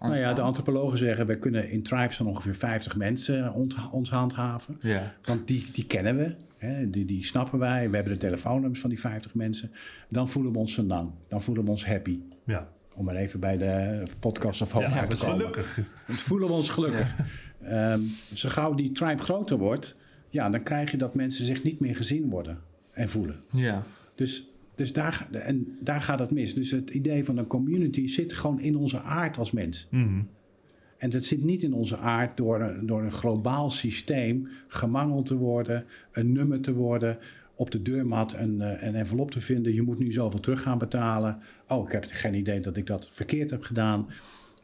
Nou ja, de antropologen zeggen, we kunnen in tribes van ongeveer 50 mensen ons handhaven. Ja. Want die, die kennen we, hè, die, die snappen wij. We hebben de telefoonnummers van die 50 mensen. Dan voelen we ons senang, dan voelen we ons happy. Ja. Om maar even bij de podcast of hoop Ja, uit te komen. gelukkig. Dan voelen we ons gelukkig. Ehm, zo gauw die tribe groter wordt, ja, dan krijg je dat mensen zich niet meer gezien worden en voelen. Ja. Dus, dus daar, en daar gaat het mis. Dus het idee van een community zit gewoon in onze aard als mens. Mhm. En dat zit niet in onze aard door, een- door een globaal systeem gemangeld te worden, een nummer te worden, op de deurmat een, eh, een envelop te vinden. Je moet nu zoveel terug gaan betalen. Oh, ik heb geen idee dat ik dat verkeerd heb gedaan.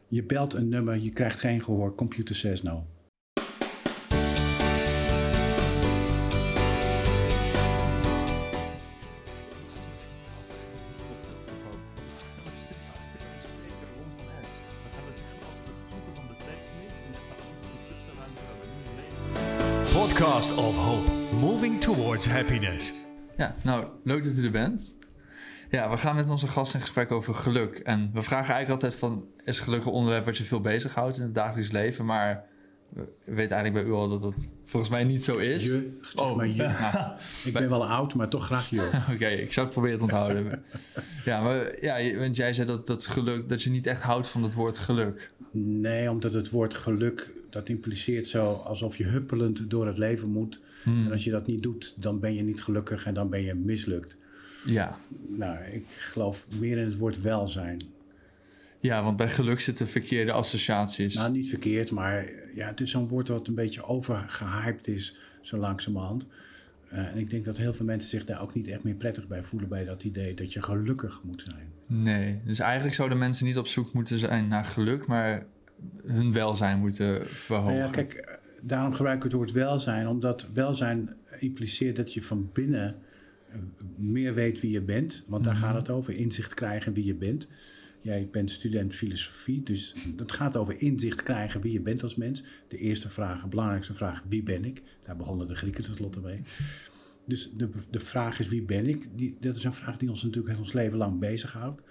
Je belt een nummer, je krijgt geen gehoor. Computer says no. Leuk dat u er bent. Ja, we gaan met onze gast in gesprek over geluk. En we vragen eigenlijk altijd van... is geluk een onderwerp wat je veel bezighoudt in het dagelijks leven? Maar we weten eigenlijk bij u al dat dat volgens mij niet zo is. Je, Oh, maar je. nou, Ik ben wel oud, maar toch graag je. Oké, ik zou het proberen te onthouden. ja, maar ja, want jij zei dat, dat geluk... dat je niet echt houdt van het woord geluk. Nee, omdat het woord geluk, dat impliceert zo alsof je huppelend door het leven moet. Hmm. En als je dat niet doet, dan ben je niet gelukkig en dan ben je mislukt. Ja. Nou, ik geloof meer in het woord welzijn. Ja, want bij geluk zitten verkeerde associaties. Nou, niet verkeerd, maar ja, het is zo'n woord wat een beetje overgehyped is, zo langzamerhand. Eh en ik denk dat heel veel mensen zich daar ook niet echt meer prettig bij voelen bij dat idee dat je gelukkig moet zijn. Nee, dus eigenlijk zouden mensen niet op zoek moeten zijn naar geluk... maar hun welzijn moeten verhogen. Nou ja, kijk, eh, daarom gebruik ik het woord welzijn, omdat welzijn impliceert dat je van binnen eh, meer weet wie je bent. Want daar gaat het over, inzicht krijgen wie je bent. Jij bent student filosofie, dus het gaat over inzicht krijgen wie je bent als mens. De eerste vraag, de belangrijkste vraag, wie ben ik? Daar begonnen de Grieken tenslotte mee. Dus de, de vraag is wie ben ik? Die, dat is een vraag die ons natuurlijk ons leven lang bezighoudt.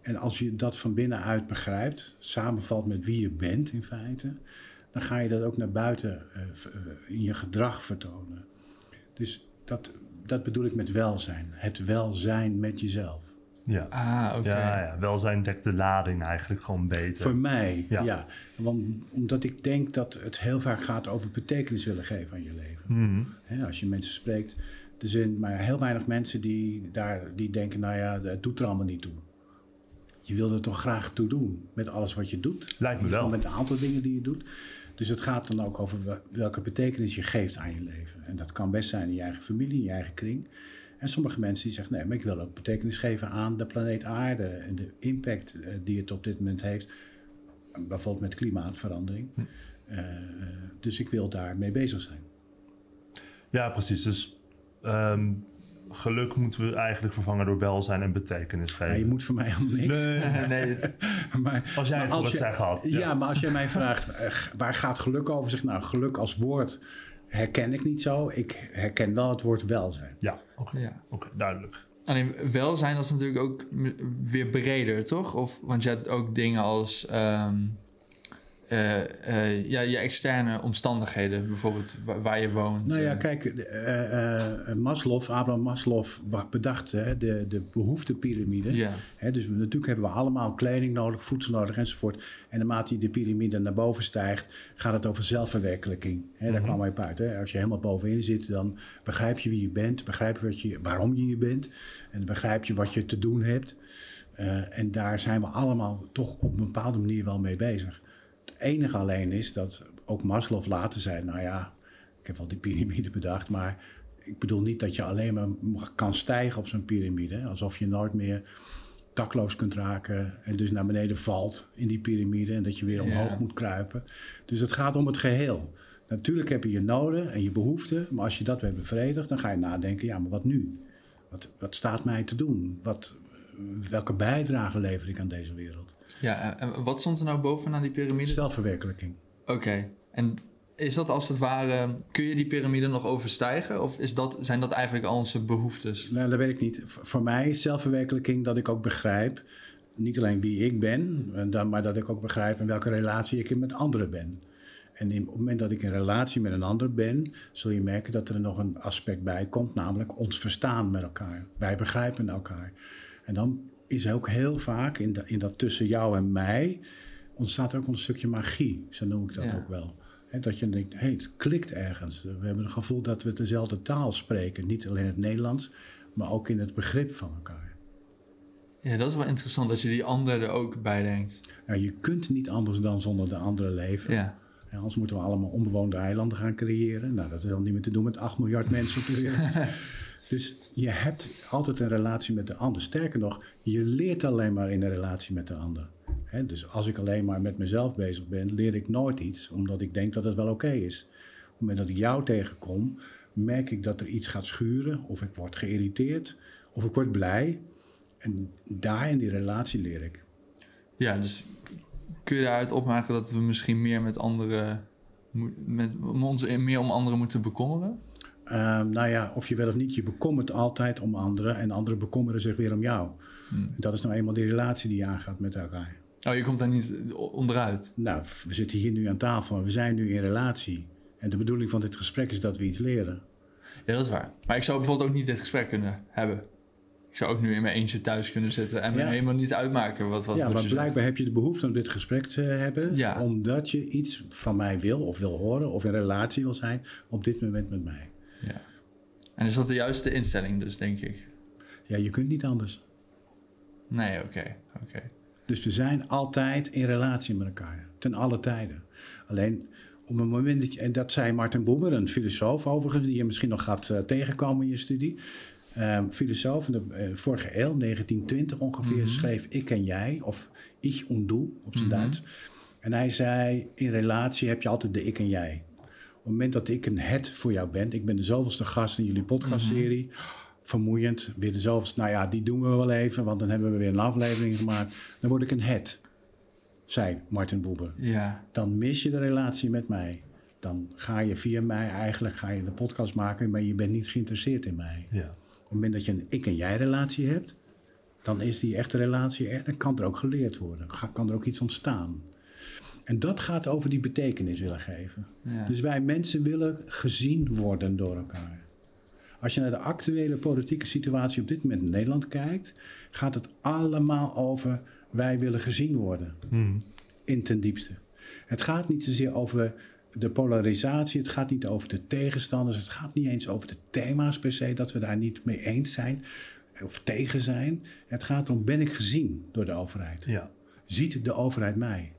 En als je dat van binnenuit begrijpt, samenvalt met wie je bent in feite, dan ga je dat ook naar buiten eh, eh, in je gedrag vertonen. Dus dat, dat bedoel ik met welzijn. Het welzijn met jezelf. Ja. Ah, oké. Ja, ja, welzijn dekt de lading eigenlijk gewoon beter. Voor mij, ja. Ja. Want, omdat ik denk dat het heel vaak gaat over betekenis willen geven aan je leven. Mhm. Hè, als je mensen spreekt, er zijn maar heel weinig mensen die, daar, die denken, nou ja, het doet er allemaal niet toe. Je wil er toch graag toe doen met alles wat je doet. Lijkt me wel. Met een aantal dingen die je doet. Dus het gaat dan ook over wel- welke betekenis je geeft aan je leven. En dat kan best zijn in je eigen familie, in je eigen kring. En sommige mensen die zeggen, nee, maar ik wil ook betekenis geven aan de planeet aarde. En de impact eh, die het op dit moment heeft. Bijvoorbeeld met klimaatverandering. Hm. Eh, dus ik wil daarmee bezig zijn. Ja, precies. Dus ehm, geluk moeten we eigenlijk vervangen door welzijn en betekenis Ja, geven. je moet voor mij helemaal niks. Nee, nee, Maar, Als jij maar het het je- zeggen had, Ja. ja. maar als jij mij vraagt, eh, waar gaat geluk over? Zeg nou, geluk als woord herken ik niet zo. Ik herken wel het woord welzijn. Ja, oké, ja. Oké, duidelijk. Alleen welzijn dat is natuurlijk ook weer breder, toch? Of, want je hebt ook dingen als ehm, eh, eh, ja, je externe omstandigheden, bijvoorbeeld wa- waar je woont. Nou ja, eh. kijk, Maslow, Abraham Maslow be- bedacht hè, de, de behoeftepiramide. Ja, Hè, dus natuurlijk hebben we allemaal kleding nodig, voedsel nodig enzovoort. En naarmate je de piramide naar boven stijgt, gaat het over zelfverwerkelijking. Hè, daar Mhm. kwam hij op uit. Hè. Als je helemaal bovenin zit, dan begrijp je wie je bent, begrijp je, wat je waarom je hier bent. En begrijp je wat je te doen hebt. En daar zijn we allemaal toch op een bepaalde manier wel mee bezig. Enige alleen is dat ook Maslow later zei, nou ja, ik heb wel die piramide bedacht, maar ik bedoel niet dat je alleen maar kan stijgen op zo'n piramide. Alsof je nooit meer dakloos kunt raken en dus naar beneden valt in die piramide en dat je weer Ja. omhoog moet kruipen. Dus het gaat om het geheel. Natuurlijk heb je je noden en je behoeften, maar als je dat weer bevredigt, dan ga je nadenken, ja, maar wat nu? Wat, wat staat mij te doen? Wat, welke bijdrage lever ik aan deze wereld? ja en en wat stond er nou bovenaan die piramide? Zelfverwerkelijking. Oké, en is dat als het ware, kun je die piramide nog overstijgen? Of is dat, zijn dat eigenlijk al onze behoeftes? Nou, dat weet ik niet. Voor mij is zelfverwerkelijking dat ik ook begrijp niet alleen wie ik ben, maar dat ik ook begrijp in welke relatie ik in met anderen ben. En in, op het moment dat ik in relatie met een ander ben, zul je merken dat er nog een aspect bij komt, namelijk ons verstaan met elkaar. Wij begrijpen elkaar. En dan is ook heel vaak in, dat in dat tussen jou en mij ontstaat er ook een stukje magie, zo noem ik dat Ja. ook wel. Dat je denkt, hé, het klikt ergens. We hebben het gevoel dat we dezelfde taal spreken. Niet alleen het Nederlands, maar ook in het begrip van elkaar. Ja, dat is wel interessant dat je die ander er ook bij denkt. Ja, je kunt niet anders dan zonder de andere leven. Ja. Ja, anders moeten we allemaal onbewoonde eilanden gaan creëren. Nou, dat is dan niet meer te doen met 8 miljard mensen op de wereld. dus je hebt altijd een relatie met de ander. Sterker nog, je leert alleen maar in een relatie met de ander. Dus als ik alleen maar met mezelf bezig ben, leer ik nooit iets, omdat ik denk dat het wel oké is. Op het moment dat ik jou tegenkom, merk ik dat er iets gaat schuren, of ik word geïrriteerd, of ik word blij. En daar in die relatie leer ik. ja, dus kun je daaruit opmaken dat we misschien meer met anderen... Met, ons meer om anderen moeten bekommeren? Ehm, nou ja, of je wel of niet, je bekommert altijd om anderen en anderen bekommeren zich weer om jou. Hmm. Dat is nou eenmaal die relatie die je aangaat met elkaar. Oh, je komt daar niet onderuit. Nou, we zitten hier nu aan tafel en we zijn nu in relatie. En de bedoeling van dit gesprek is dat we iets leren. Ja, dat is waar. Maar ik zou bijvoorbeeld ook niet dit gesprek kunnen hebben. Ik zou ook nu in mijn eentje thuis kunnen zitten en me Ja. helemaal niet uitmaken wat, wat ja, maar blijkbaar zegt. heb je de behoefte om dit gesprek te hebben. Ja. Omdat je iets van mij wil of wil horen of in relatie wil zijn op dit moment met mij. Ja. En is dat de juiste instelling dus, denk ik? Ja, je kunt niet anders. Nee, oké. oké. Dus we zijn altijd in relatie met elkaar. Ten alle tijden. Alleen op het moment dat je... En dat zei Martin Buber, een filosoof overigens... die je misschien nog gaat eh, tegenkomen in je studie. Ehm, filosoof in de eh, vorige eeuw, 1920 ongeveer... Mhm. schreef Ik en Jij, of Ich und Du op zijn Mhm. Duits. En hij zei, in relatie heb je altijd de ik en jij. Op het moment dat ik een het voor jou ben... Ik ben de zoveelste gast in jullie podcastserie... Vermoeiend, weer de zoveelste... Nou ja, die doen we wel even, want dan hebben we weer een aflevering gemaakt. Dan word ik een het, zei Martin Boeber. Ja, Dan mis je de relatie met mij. Dan ga je via mij eigenlijk ga je de podcast maken... maar je bent niet geïnteresseerd in mij. Ja. Op het moment dat je een ik en jij relatie hebt... dan is die echte relatie er. Dan kan er ook geleerd worden. Kan er ook iets ontstaan. En dat gaat over die betekenis willen geven. ja. Dus wij mensen willen gezien worden door elkaar. Als je naar de actuele politieke situatie op dit moment in Nederland kijkt, gaat het allemaal over wij willen gezien worden. Hmm. In ten diepste. Het gaat niet zozeer over de polarisatie, het gaat niet over de tegenstanders, het gaat niet eens over de thema's per se, dat we daar niet mee eens zijn of tegen zijn. Het gaat om ben ik gezien door de overheid? Ja. ziet de overheid mij?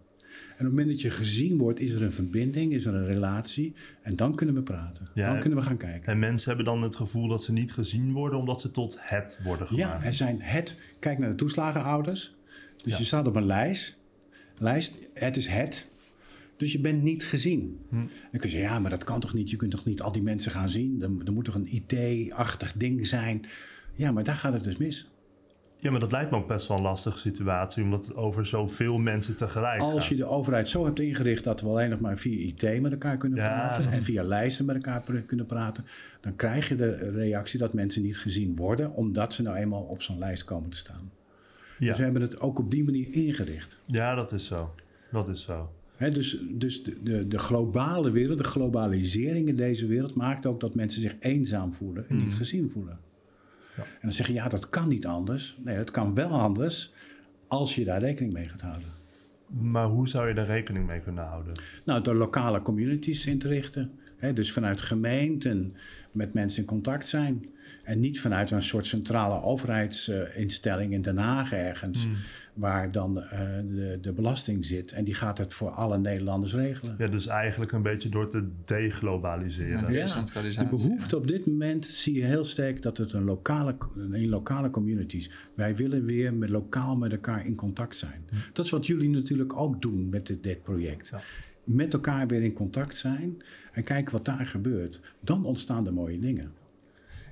En op het moment dat je gezien wordt, is er een verbinding, is er een relatie. En dan kunnen we praten. Ja, dan en- kunnen we gaan kijken. En mensen hebben dan het gevoel dat ze niet gezien worden omdat ze tot het worden Ja, gemaakt. er zijn het. Kijk naar de toeslagenouders. Dus Ja. je staat op een lijst. lijst. Het is het. Dus je bent niet gezien. Hm. Dan kun je zeggen, ja, maar dat kan toch niet? Je kunt toch niet al die mensen gaan zien? Er, er moet toch een IT-achtig ding zijn? Ja, maar daar gaat het dus mis. Ja, maar dat lijkt me ook best wel een lastige situatie, omdat het over zoveel mensen tegelijk Als gaat. je de overheid zo hebt ingericht dat we alleen nog maar via IT met elkaar kunnen Ja. praten en via lijsten met elkaar kunnen praten, dan krijg je de reactie dat mensen niet gezien worden, omdat ze nou eenmaal op zo'n lijst komen te staan. ja. Dus we hebben het ook op die manier ingericht. ja, dat is zo. Dat is zo. Dus dus de, de, de globale wereld, de globalisering in deze wereld maakt ook dat mensen zich eenzaam voelen en niet gezien voelen. En dan zeg je, ja, dat kan niet anders. Nee, dat kan wel anders als je daar rekening mee gaat houden. Maar hoe zou je daar rekening mee kunnen houden? Nou, door lokale communities in te richten. Hè, dus vanuit gemeenten met mensen in contact zijn. En niet vanuit een soort centrale overheidsinstelling in Den Haag ergens. Waar dan eh, de, de belasting zit. En die gaat het voor alle Nederlanders regelen. Ja, dus eigenlijk een beetje door te deglobaliseren. Ja, Ja, Decentralisatie, de behoefte op dit moment zie je heel sterk dat het een lokale, in lokale communities. Wij willen weer met lokaal met elkaar in contact zijn. Dat is wat jullie natuurlijk ook doen met dit, dit project. Ja. Met elkaar weer in contact zijn en kijken wat daar gebeurt. Dan ontstaan er mooie dingen.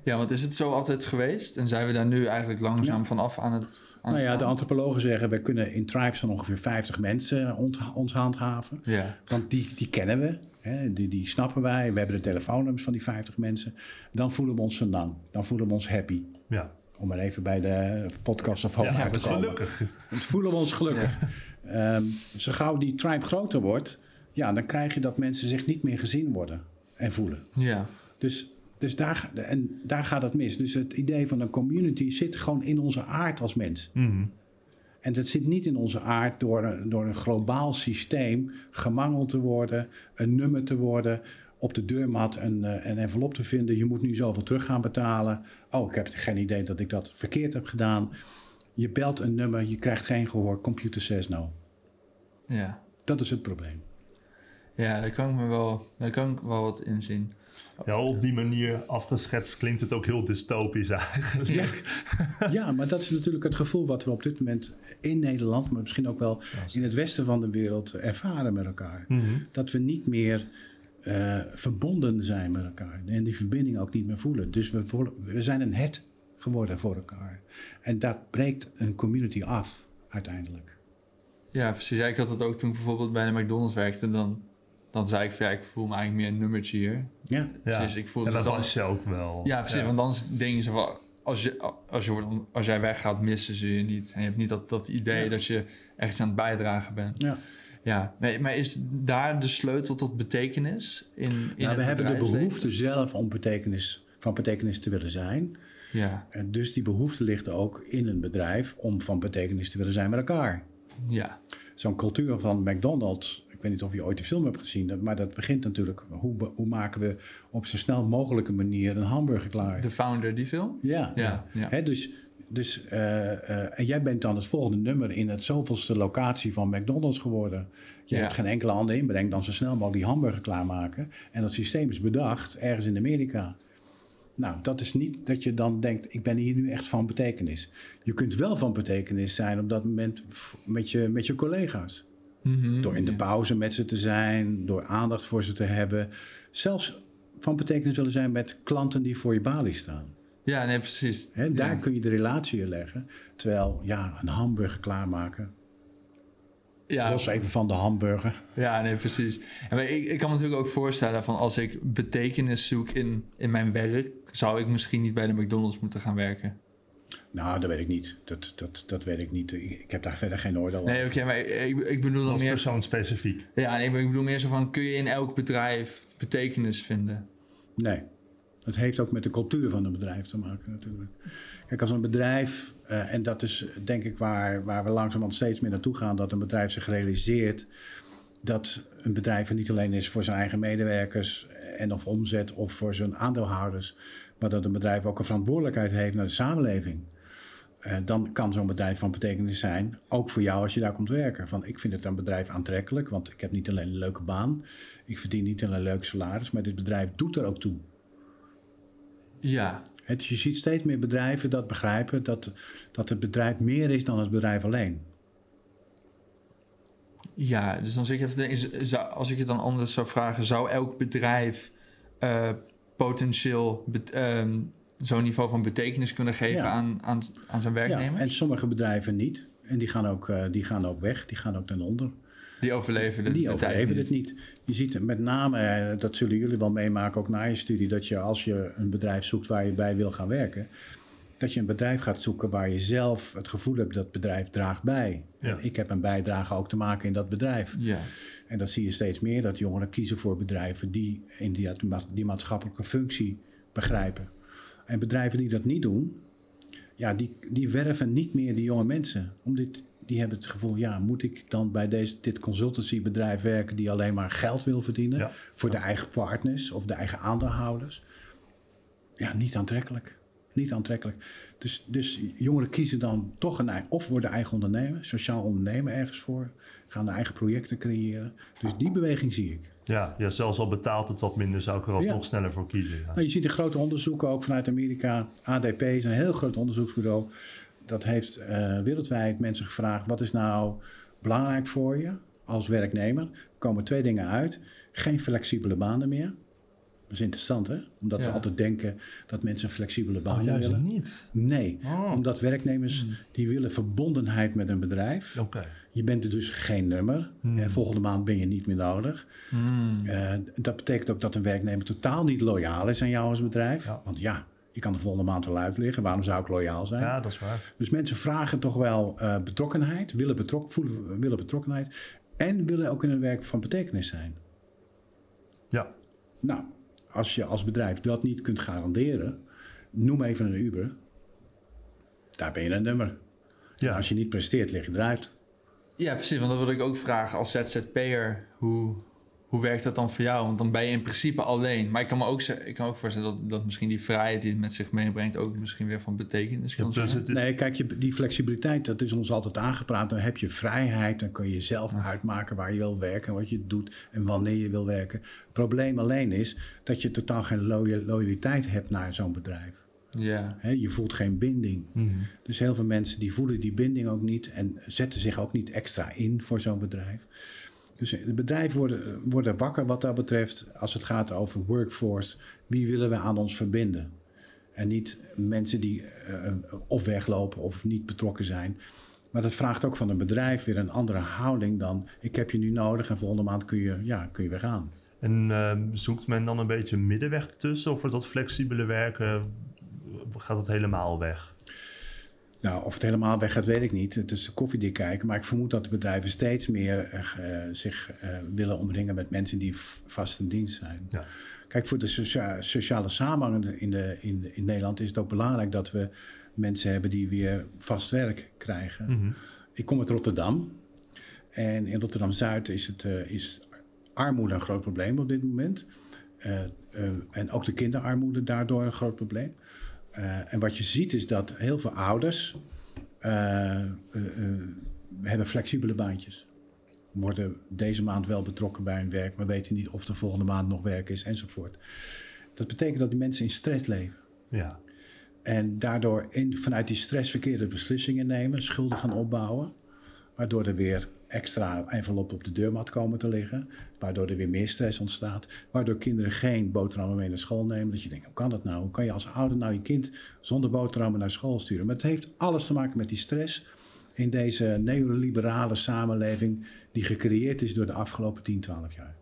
Ja, want is het zo altijd geweest? En zijn we daar nu eigenlijk langzaam Ja. vanaf aan het aan Nou het ja, de antropologen zeggen we kunnen in tribes van ongeveer 50 mensen ons handhaven. Ja, Want die, die kennen we, hè, die, die snappen wij. We hebben de telefoonnummers van die 50 mensen. Dan voelen we ons lang. Dan voelen we ons happy. Ja. Om maar even bij de podcast of Ja, uit te komen. gelukkig. Het voelen we ons gelukkig. Ehm, zo gauw die tribe groter wordt, ja, dan krijg je dat mensen zich niet meer gezien worden en voelen. Ja. Dus, dus daar, en daar gaat het mis. Dus het idee van een community zit gewoon in onze aard als mens. Mhm. En dat zit niet in onze aard door, een- door een globaal systeem gemangeld te worden, een nummer te worden, op de deurmat een, eh, een envelop te vinden. Je moet nu zoveel terug gaan betalen. Oh, ik heb geen idee dat ik dat verkeerd heb gedaan. Je belt een nummer, je krijgt geen gehoor. Computer says no. Ja. Dat is het probleem. Ja, daar kan ik me wel, daar kan ik wel wat in zien. Ja, op die manier afgeschetst klinkt het ook heel dystopisch eigenlijk. Ja, maar dat is natuurlijk het gevoel wat we op dit moment in Nederland, maar misschien ook wel in het westen van de wereld ervaren met elkaar. Mhm. Dat we niet meer eh, verbonden zijn met elkaar en die verbinding ook niet meer voelen. Dus we, voelen- we zijn een het geworden voor elkaar. En dat breekt een community af uiteindelijk. Ja, precies. Ja, ik had dat ook toen ik bijvoorbeeld bij de McDonald's werkte. Dan, dan zei ik van ja, ik voel me eigenlijk meer een nummertje hier. Ja, Ja. Precies, ik voel en dat was je ook wel. Ja, precies. Want dan is- denk je zo van... Als, je, als, je, wordt- als jij weggaat, missen ze je niet. En je hebt niet dat, dat idee Ja. dat je echt aan het bijdragen bent. ja. Ja, nee, maar is daar de sleutel tot betekenis? In, in Nou, het we hebben de behoefte zelf om betekenis, van betekenis te willen zijn. Ja, En dus die behoefte ligt ook in een bedrijf om van betekenis te willen zijn met elkaar. ja, zo'n cultuur van McDonald's. Ik weet niet of je ooit de film hebt gezien, maar dat begint natuurlijk. Hoe, hoe maken we op zo snel mogelijke manier een hamburger klaar? de founder, die film? ja. Ja, ja. Hè, dus, dus, eh, eh, en jij bent dan het volgende nummer in het zoveelste locatie van McDonald's geworden. Je Ja. hebt geen enkele andere inbreng dan zo snel mogelijk die hamburger klaarmaken. En dat systeem is bedacht ergens in Amerika. Nou, dat is niet dat je dan denkt, ik ben hier nu echt van betekenis. Je kunt wel van betekenis zijn op dat moment met je, met je collega's. Mhm, Door in de pauze met ze te zijn, door aandacht voor ze te hebben. Zelfs van betekenis willen zijn met klanten die voor je balie staan. Ja, nee, precies. Daar Ja. kun je de relatie in leggen. Terwijl, ja, een hamburger klaarmaken. Ja, Los even van de hamburger. Ja, nee, precies. En ik, ik kan me natuurlijk ook voorstellen van als ik betekenis zoek in, in mijn werk, zou ik misschien niet bij de McDonald's moeten gaan werken. Nou, dat weet ik niet. Dat, dat, dat weet ik niet. Ik, ik heb daar verder geen oordeel Nee, over. oké, maar ik, ik bedoel dan meer. persoon specifiek. Ja, nee, ik bedoel meer zo van: kun je in elk bedrijf betekenis vinden? Nee. Het heeft ook met de cultuur van een bedrijf te maken natuurlijk. Kijk, als een bedrijf, eh, en dat is denk ik waar, waar we langzamerhand steeds meer naartoe gaan, dat een bedrijf zich realiseert dat een bedrijf er niet alleen is voor zijn eigen medewerkers en of omzet of voor zijn aandeelhouders, maar dat een bedrijf ook een verantwoordelijkheid heeft naar de samenleving. Eh, dan kan zo'n bedrijf van betekenis zijn, ook voor jou als je daar komt werken. Van, ik vind het een bedrijf aantrekkelijk, want ik heb niet alleen een leuke baan, ik verdien niet alleen een leuk salaris, maar dit bedrijf doet er ook toe. Ja, Hè, Dus je ziet steeds meer bedrijven dat begrijpen dat, dat het bedrijf meer is dan het bedrijf alleen. ja. Dus dan zeg zou- als ik het dan anders zou vragen, zou elk bedrijf eh, potentieel ehm, zo'n niveau van betekenis kunnen geven Ja. aan, aan, aan zijn Ja, werknemers? en sommige bedrijven niet. En die gaan ook, eh, die gaan ook weg, die gaan ook ten onder. Die overleven de, die de overleven niet. het niet. Je ziet met name, eh, dat zullen jullie wel meemaken ook na je studie, dat je als je een bedrijf zoekt waar je bij wil gaan werken, dat je een bedrijf gaat zoeken waar je zelf het gevoel hebt dat het bedrijf draagt bij. Ja. En ik heb een bijdrage ook te maken in dat bedrijf. Ja, En dat zie je steeds meer, dat jongeren kiezen voor bedrijven die in die, die maatschappelijke functie begrijpen. En bedrijven die dat niet doen, ja, die, die werven niet meer die jonge mensen. Om dit, die hebben het gevoel, ja, moet ik dan bij deze, dit consultancybedrijf werken die alleen maar geld wil verdienen Ja. voor de eigen partners of de eigen aandeelhouders? Ja, niet aantrekkelijk. Niet aantrekkelijk. Dus, dus jongeren kiezen dan toch een of worden eigen ondernemer, sociaal ondernemen ergens voor, gaan de eigen projecten creëren. Dus die beweging zie ik. Ja, ja, zelfs al betaalt het wat minder, zou ik er alsnog Ja. sneller voor kiezen. Ja. Nou, je ziet de grote onderzoeken ook vanuit Amerika. ADP is een heel groot onderzoeksbureau. Dat heeft eh, wereldwijd mensen gevraagd: wat is nou belangrijk voor je als werknemer? Er komen twee dingen uit: geen flexibele banen meer. Dat is interessant, hè? Omdat we altijd denken dat mensen een flexibele baan Oh, willen. niet. Nee, Oh. omdat werknemers die willen verbondenheid met een bedrijf. Oké. Je bent er dus geen nummer. Hmm. Eh, volgende maand ben je niet meer nodig. Hmm. Eh, dat betekent ook dat een werknemer totaal niet loyaal is aan jou als bedrijf. Ja. Want ja, Je kan de volgende maand wel uitliggen. Waarom zou ik loyaal zijn? Ja, dat is waar. Dus mensen vragen toch wel eh, betrokkenheid, willen, betrok, voelen, willen betrokkenheid en willen ook in hun werk van betekenis zijn. Ja, Nou, als je als bedrijf dat niet kunt garanderen, noem even een Uber. Daar ben je een nummer. ja. Als je niet presteert, lig je eruit. Ja, precies. Want dat wilde ik ook vragen als ZZP'er. Hoe, hoe werkt dat dan voor jou? Want dan ben je in principe alleen. Maar ik kan me ook, ik kan ook voorstellen dat, dat misschien die vrijheid die het met zich meebrengt... ook misschien weer van betekenis kan zijn. is, Nee, kijk, je, die flexibiliteit, dat is ons altijd aangepraat. Dan heb je vrijheid, dan kun je zelf uitmaken waar je wil werken, wat je doet en wanneer je wil werken. Het probleem alleen is dat je totaal geen loya- loyaliteit hebt naar zo'n bedrijf. Ja. Hè, je voelt geen binding. Mhm. Dus heel veel mensen die voelen die binding ook niet en zetten zich ook niet extra in voor zo'n bedrijf. Dus de bedrijven worden, worden wakker wat dat betreft als het gaat over workforce. Wie willen we aan ons verbinden? En niet mensen die eh, of weglopen of niet betrokken zijn. Maar dat vraagt ook van een bedrijf weer een andere houding dan... ik heb je nu nodig en volgende maand kun je, ja, kun je weer gaan. En ehm, zoekt men dan een beetje middenweg tussen? Of wordt dat flexibele werken, gaat dat helemaal weg? Nou, of het helemaal weg gaat, weet ik niet. Het is koffiedik kijken. Maar ik vermoed dat de bedrijven steeds meer eh, eh, zich eh, willen omringen met mensen die vast in dienst zijn. Ja. Kijk, voor de socia- sociale samenhang in, de, in, in Nederland is het ook belangrijk dat we mensen hebben die weer vast werk krijgen. Mhm. Ik kom uit Rotterdam. En in Rotterdam Zuid is, het, is armoede een groot probleem op dit moment. En ook de kinderarmoede daardoor een groot probleem. Eh, en wat je ziet is dat heel veel ouders eh, eh, hebben flexibele baantjes. Worden deze maand wel betrokken bij hun werk, maar weten niet of de volgende maand nog werk is enzovoort. Dat betekent dat die mensen in stress leven. Ja, En daardoor in, vanuit die stress verkeerde beslissingen nemen, schulden gaan opbouwen. Waardoor er weer extra envelop op de deurmat komen te liggen. Waardoor er weer meer stress ontstaat. Waardoor kinderen geen boterhammen mee naar school nemen. Dat je denkt, hoe kan dat nou? Hoe kan je als ouder nou je kind zonder boterhammen naar school sturen? Maar het heeft alles te maken met die stress in deze neoliberale samenleving die gecreëerd is door de afgelopen 10, 12 jaar.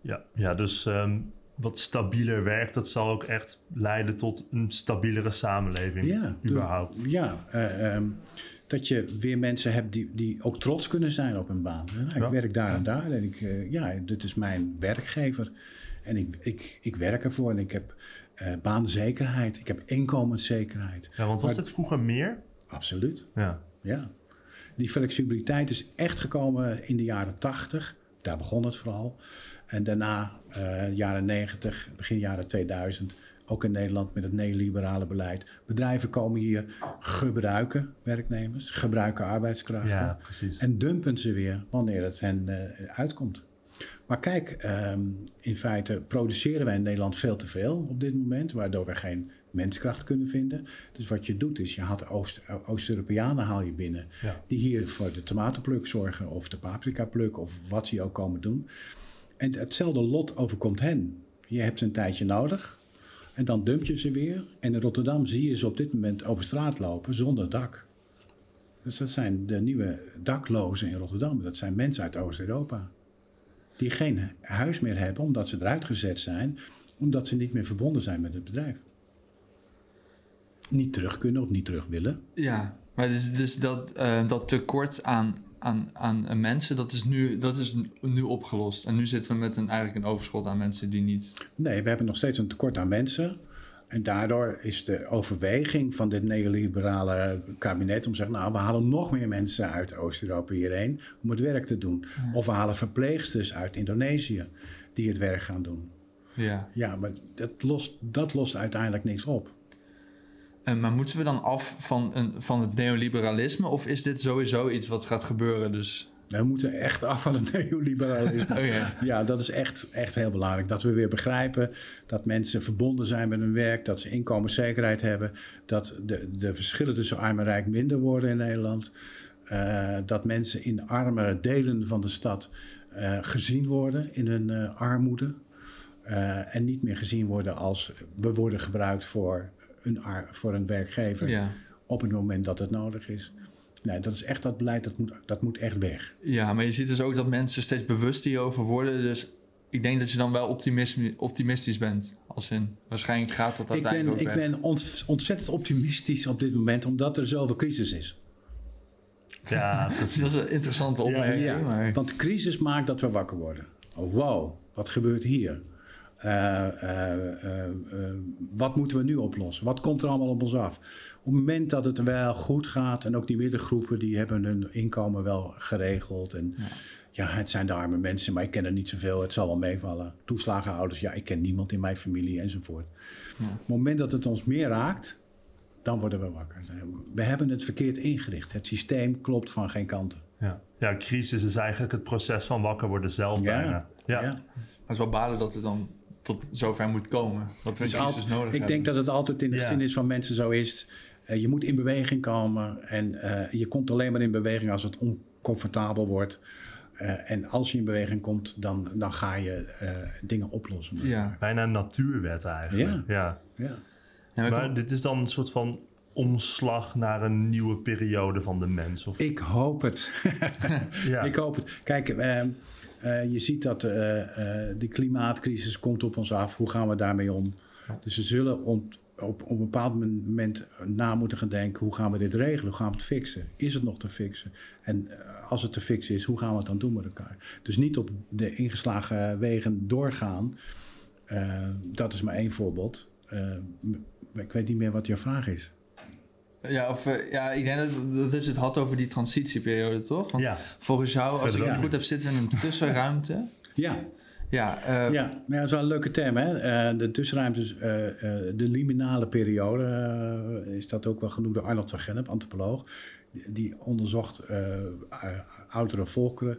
ja, ja dus ehm, wat stabieler werk, dat zal ook echt leiden tot een stabielere samenleving. Ja, door- überhaupt. Ja, ehm, dat je weer mensen hebt die, die ook trots kunnen zijn op hun baan. Nou, Ja. Ik werk daar en daar en ik, eh, ja, dit is mijn werkgever. En ik, ik, ik werk ervoor en ik heb eh, baanzekerheid, ik heb inkomenszekerheid. Ja, want was Maar- dit vroeger meer? Absoluut, Ja. ja. Die flexibiliteit is echt gekomen in de jaren 80. Daar begon het vooral. En daarna, eh, jaren 90, begin jaren 2000, ook in Nederland met het neoliberale beleid. Bedrijven komen hier, gebruiken werknemers, gebruiken arbeidskrachten. ja. En dumpen ze weer wanneer het hen eh, uitkomt. Maar kijk, ehm, in feite produceren wij in Nederland veel te veel op dit moment, waardoor we geen menskracht kunnen vinden. Dus wat je doet is, je haalt Oost- Oost-Europeanen haal je binnen, Ja. die hier voor de tomatenpluk zorgen of de paprikapluk of wat ze ook komen doen. En hetzelfde lot overkomt hen. Je hebt ze een tijdje nodig en dan dump je ze weer. En in Rotterdam zie je ze op dit moment over straat lopen zonder dak. Dus dat zijn de nieuwe daklozen in Rotterdam. Dat zijn mensen uit Oost-Europa. Die geen huis meer hebben omdat ze eruit gezet zijn. Omdat ze niet meer verbonden zijn met het bedrijf. Niet terug kunnen of niet terug willen. Ja, maar dus, dus dat, eh, dat tekort aan, aan, aan mensen, dat is, nu, dat is nu opgelost. En nu zitten we met een, eigenlijk een overschot aan mensen die niet... Nee, we hebben nog steeds een tekort aan mensen. En daardoor is de overweging van dit neoliberale kabinet om te zeggen: Nou, we halen nog meer mensen uit Oost-Europa hierheen om het werk te doen. Of we halen verpleegsters uit Indonesië die het werk gaan doen. Ja. Ja, maar dat lost, dat lost uiteindelijk niks op. Eh, maar moeten we dan af van, een, van het neoliberalisme? Of is dit sowieso iets wat gaat gebeuren? Dus... We moeten echt af van het neoliberalisme. Oh ja. Ja, dat is echt, echt heel belangrijk. Dat we weer begrijpen dat mensen verbonden zijn met hun werk, dat ze inkomenszekerheid hebben, dat de, de verschillen tussen arm en rijk minder worden in Nederland, eh, dat mensen in armere delen van de stad eh, gezien worden in hun armoede en niet meer gezien worden als we worden gebruikt voor een, ar- voor een werkgever Ja. op het moment dat het nodig is. Nee, dat is echt dat beleid, dat moet, dat moet echt weg. ja, maar je ziet dus ook dat mensen steeds bewust hierover worden. Dus ik denk dat je dan wel optimistisch bent. Als in, waarschijnlijk gaat dat Ik ben, uiteindelijk ik ook weg. ben ont- ontzettend optimistisch op dit moment, omdat er zoveel crisis is. Ja, precies. Dat is een interessante opmerking. Ja, maar... Want de crisis maakt dat we wakker worden. Oh, wow, wat gebeurt hier? Eh, eh, eh, wat moeten we nu oplossen? Wat komt er allemaal op ons af? Op het moment dat het wel goed gaat en ook die middengroepen die hebben hun inkomen wel geregeld. En ja. het zijn de arme mensen, maar ik ken er niet zoveel. Het zal wel meevallen. Toeslagenhouders, ja, ik ken niemand in mijn familie enzovoort. Op het moment dat het ons meer raakt, dan worden we wakker. We hebben het verkeerd ingericht. Het systeem klopt van geen kanten. Ja. ja, crisis is eigenlijk het proces van wakker worden zelf bijna. Ja. ja. Het is wel balen dat het dan tot zover moet komen. Dat we Dus crisis nodig ik hebben. denk dat het altijd in de Ja. geschiedenis van mensen zo is. Eh, je moet in beweging komen. En eh, je komt alleen maar in beweging als het oncomfortabel wordt. Eh, en als je in beweging komt, dan, dan ga je eh, dingen oplossen. Ja. Bijna een natuurwet eigenlijk. Ja. ja. Ja. Ja, maar ik- Maar dit is dan een soort van omslag naar een nieuwe periode van de mens. Of, Ik hoop het. ja. Ik hoop het. Kijk, eh, je ziet dat eh, eh, de klimaatcrisis komt op ons af. Hoe gaan we daarmee om? Dus we zullen ont- op, op een bepaald moment na moeten gaan denken... hoe gaan we dit regelen? Hoe gaan we het fixen? Is het nog te fixen? En als het te fixen is, hoe gaan we het dan doen met elkaar? Dus niet op de ingeslagen wegen doorgaan. Dat is maar één voorbeeld. Ik weet niet meer wat jouw vraag is. Ja, of, eh, ja, ik denk dat, dat je het had over die transitieperiode, toch? Want ja. volgens jou, als ik het goed heb, zitten we in een tussenruimte. Ja, Ja, eh, Ja, maar ja, dat is wel een leuke term. Hè? Eh, de tussenruimtes, eh, eh, de liminale periode, is dat ook wel genoemd door Arnold van Gennep, antropoloog. Die, die onderzocht oudere volkeren.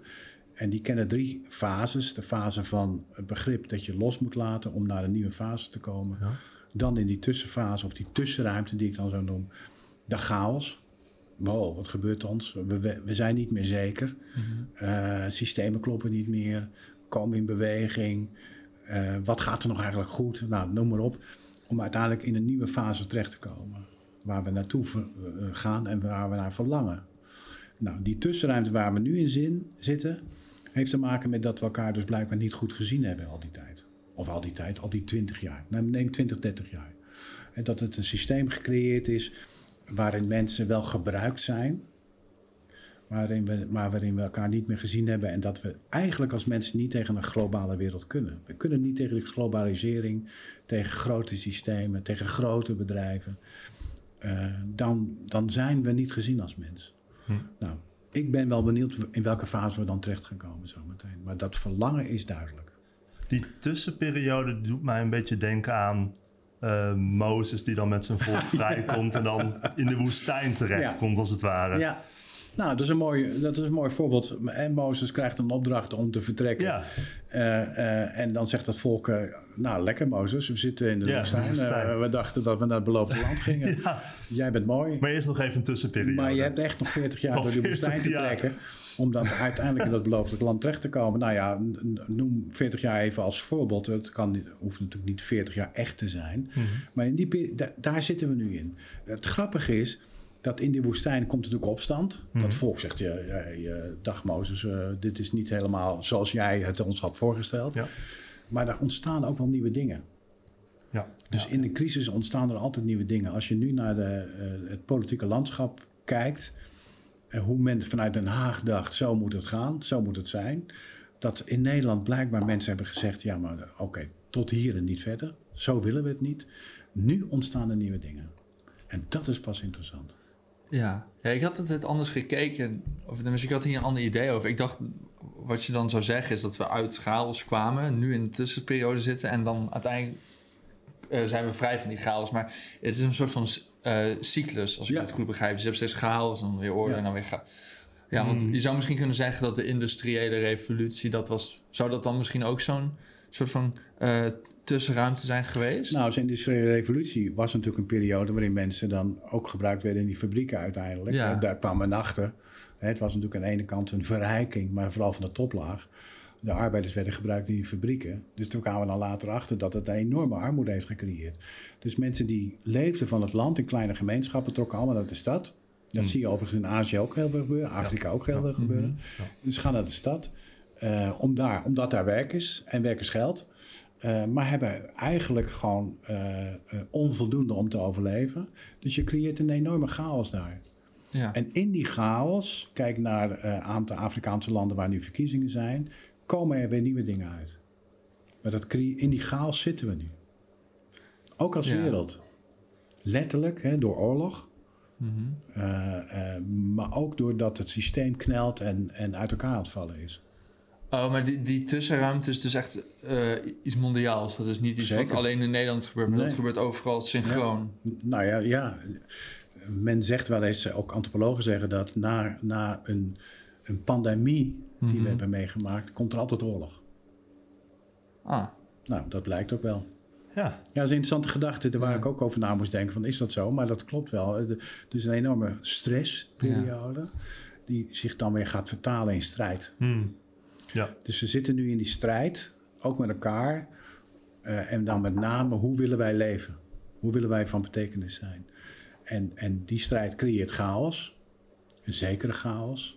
En die kennen drie fases. De fase van het begrip dat je los moet laten om naar een nieuwe fase te komen. Ja. Dan in die tussenfase, of die tussenruimte die ik dan zo noem, de chaos. Wow, wat gebeurt ons? We, we, we zijn niet meer zeker. Eh, systemen kloppen niet meer. Komen in beweging. Eh, wat gaat er nog eigenlijk goed? Nou, noem maar op. Om uiteindelijk in een nieuwe fase terecht te komen. Waar we naartoe eh, gaan en waar we naar verlangen. Nou, die tussenruimte waar we nu in zin, zitten... heeft te maken met dat we elkaar dus blijkbaar niet goed gezien hebben al die tijd. Of al die tijd, al die 20 jaar. Nou, neem 20, 30 jaar. En dat het een systeem gecreëerd is waarin mensen wel gebruikt zijn, waarin we, maar waarin we elkaar niet meer gezien hebben en dat we eigenlijk als mensen niet tegen een globale wereld kunnen. We kunnen niet tegen de globalisering, tegen grote systemen, tegen grote bedrijven. Eh, dan, dan zijn we niet gezien als mens. Hm. Nou, ik ben wel benieuwd in welke fase we dan terecht gaan komen zometeen. Maar dat verlangen is duidelijk. Die tussenperiode doet mij een beetje denken aan eh, Mozes die dan met zijn volk vrijkomt en dan in de woestijn terechtkomt als het ware. Ja. Nou, dat is een mooi, dat is een mooi voorbeeld. En Mozes krijgt een opdracht om te vertrekken. Ja. Eh, eh, en dan zegt dat volk, nou lekker Mozes, we zitten in de Ja, woestijn. we dachten dat we naar het beloofde land gingen. Ja. Jij bent mooi. Maar eerst nog even een tussenperiode. Maar je hebt echt nog 40 jaar door die 40 woestijn te jaar. Om dan uiteindelijk in dat beloofde land terecht te komen. Nou ja, noem 40 jaar even als voorbeeld. Het kan, hoeft natuurlijk niet 40 jaar echt te zijn. Mhm. Maar in die, da- daar zitten we nu in. Het grappige is dat in die woestijn komt natuurlijk opstand. Mhm. Dat volk zegt, ja, ja, dag Mozes, eh, dit is niet helemaal zoals jij het ons had voorgesteld. Ja. Maar daar ontstaan ook wel nieuwe dingen. Ja. Dus Ja. in de crisis ontstaan er altijd nieuwe dingen. Als je nu naar de, eh, het politieke landschap kijkt, en hoe men vanuit Den Haag dacht, zo moet het gaan, zo moet het zijn. Dat in Nederland blijkbaar mensen hebben gezegd, ja maar eh, oké, tot hier en niet verder. Zo willen we het niet. Nu ontstaan er nieuwe dingen. En dat is pas interessant. Ja. ja, ik had het net anders gekeken. Of tenminste, ik had hier een ander idee over. Ik dacht, wat je dan zou zeggen is dat we uit chaos kwamen, nu in de tussenperiode zitten en dan uiteindelijk eh, zijn we vrij van die chaos. Maar het is een soort van eh, cyclus, als ik Ja. het goed begrijp. Dus je hebt steeds chaos, dan weer orde Ja. en dan weer chaos. Ja, want Mm. je zou misschien kunnen zeggen dat de industriële revolutie, dat was, zou dat dan misschien ook zo'n soort van eh, tussenruimte zijn geweest? Nou, de industriële revolutie was natuurlijk een periode waarin mensen dan ook gebruikt werden in die fabrieken uiteindelijk. Ja. Daar kwam men achter. Hè, Het was natuurlijk aan de ene kant een verrijking, maar vooral van de toplaag. De arbeiders werden gebruikt in die fabrieken. Dus toen kwamen we dan later achter dat het een enorme armoede heeft gecreëerd. Dus mensen die leefden van het land in kleine gemeenschappen trokken allemaal naar de stad. Dat Hmm. zie je overigens in Azië ook heel veel gebeuren, Afrika ook heel veel gebeuren. Mhm. Dus ga naar de stad. eh, om daar, omdat daar werk is en werk is geld. Eh, maar hebben eigenlijk gewoon eh, onvoldoende om te overleven. Dus je creëert een enorme chaos daar. Ja. En in die chaos, kijk naar een aantal Afrikaanse landen waar nu verkiezingen zijn, komen er weer nieuwe dingen uit. Maar dat in die chaos zitten we nu. Ook als Ja. wereld. Letterlijk, hè, door oorlog. Mhm. eh, eh, maar ook doordat het systeem knelt en, en uit elkaar aan het vallen is. Oh, maar die, die tussenruimte is dus echt eh, iets mondiaals. Dat is niet iets wat alleen in Nederland gebeurt, maar dat gebeurt overal synchroon. Nou ja, ja, men zegt wel eens, ook antropologen zeggen dat na, na een, een pandemie die Mhm. we hebben meegemaakt, komt er altijd oorlog. Ah, Nou, dat blijkt ook wel. Ja, Ja, dat is een interessante gedachte waar Ja. ik ook over na moest denken van is dat zo? Maar dat klopt wel. Er is een enorme stressperiode die zich dan weer gaat vertalen in strijd. Hmm. ja. Dus we zitten nu in die strijd, ook met elkaar. eh, en dan met name, hoe willen wij leven? Hoe willen wij van betekenis zijn? En, en die strijd creëert chaos. Een zekere chaos.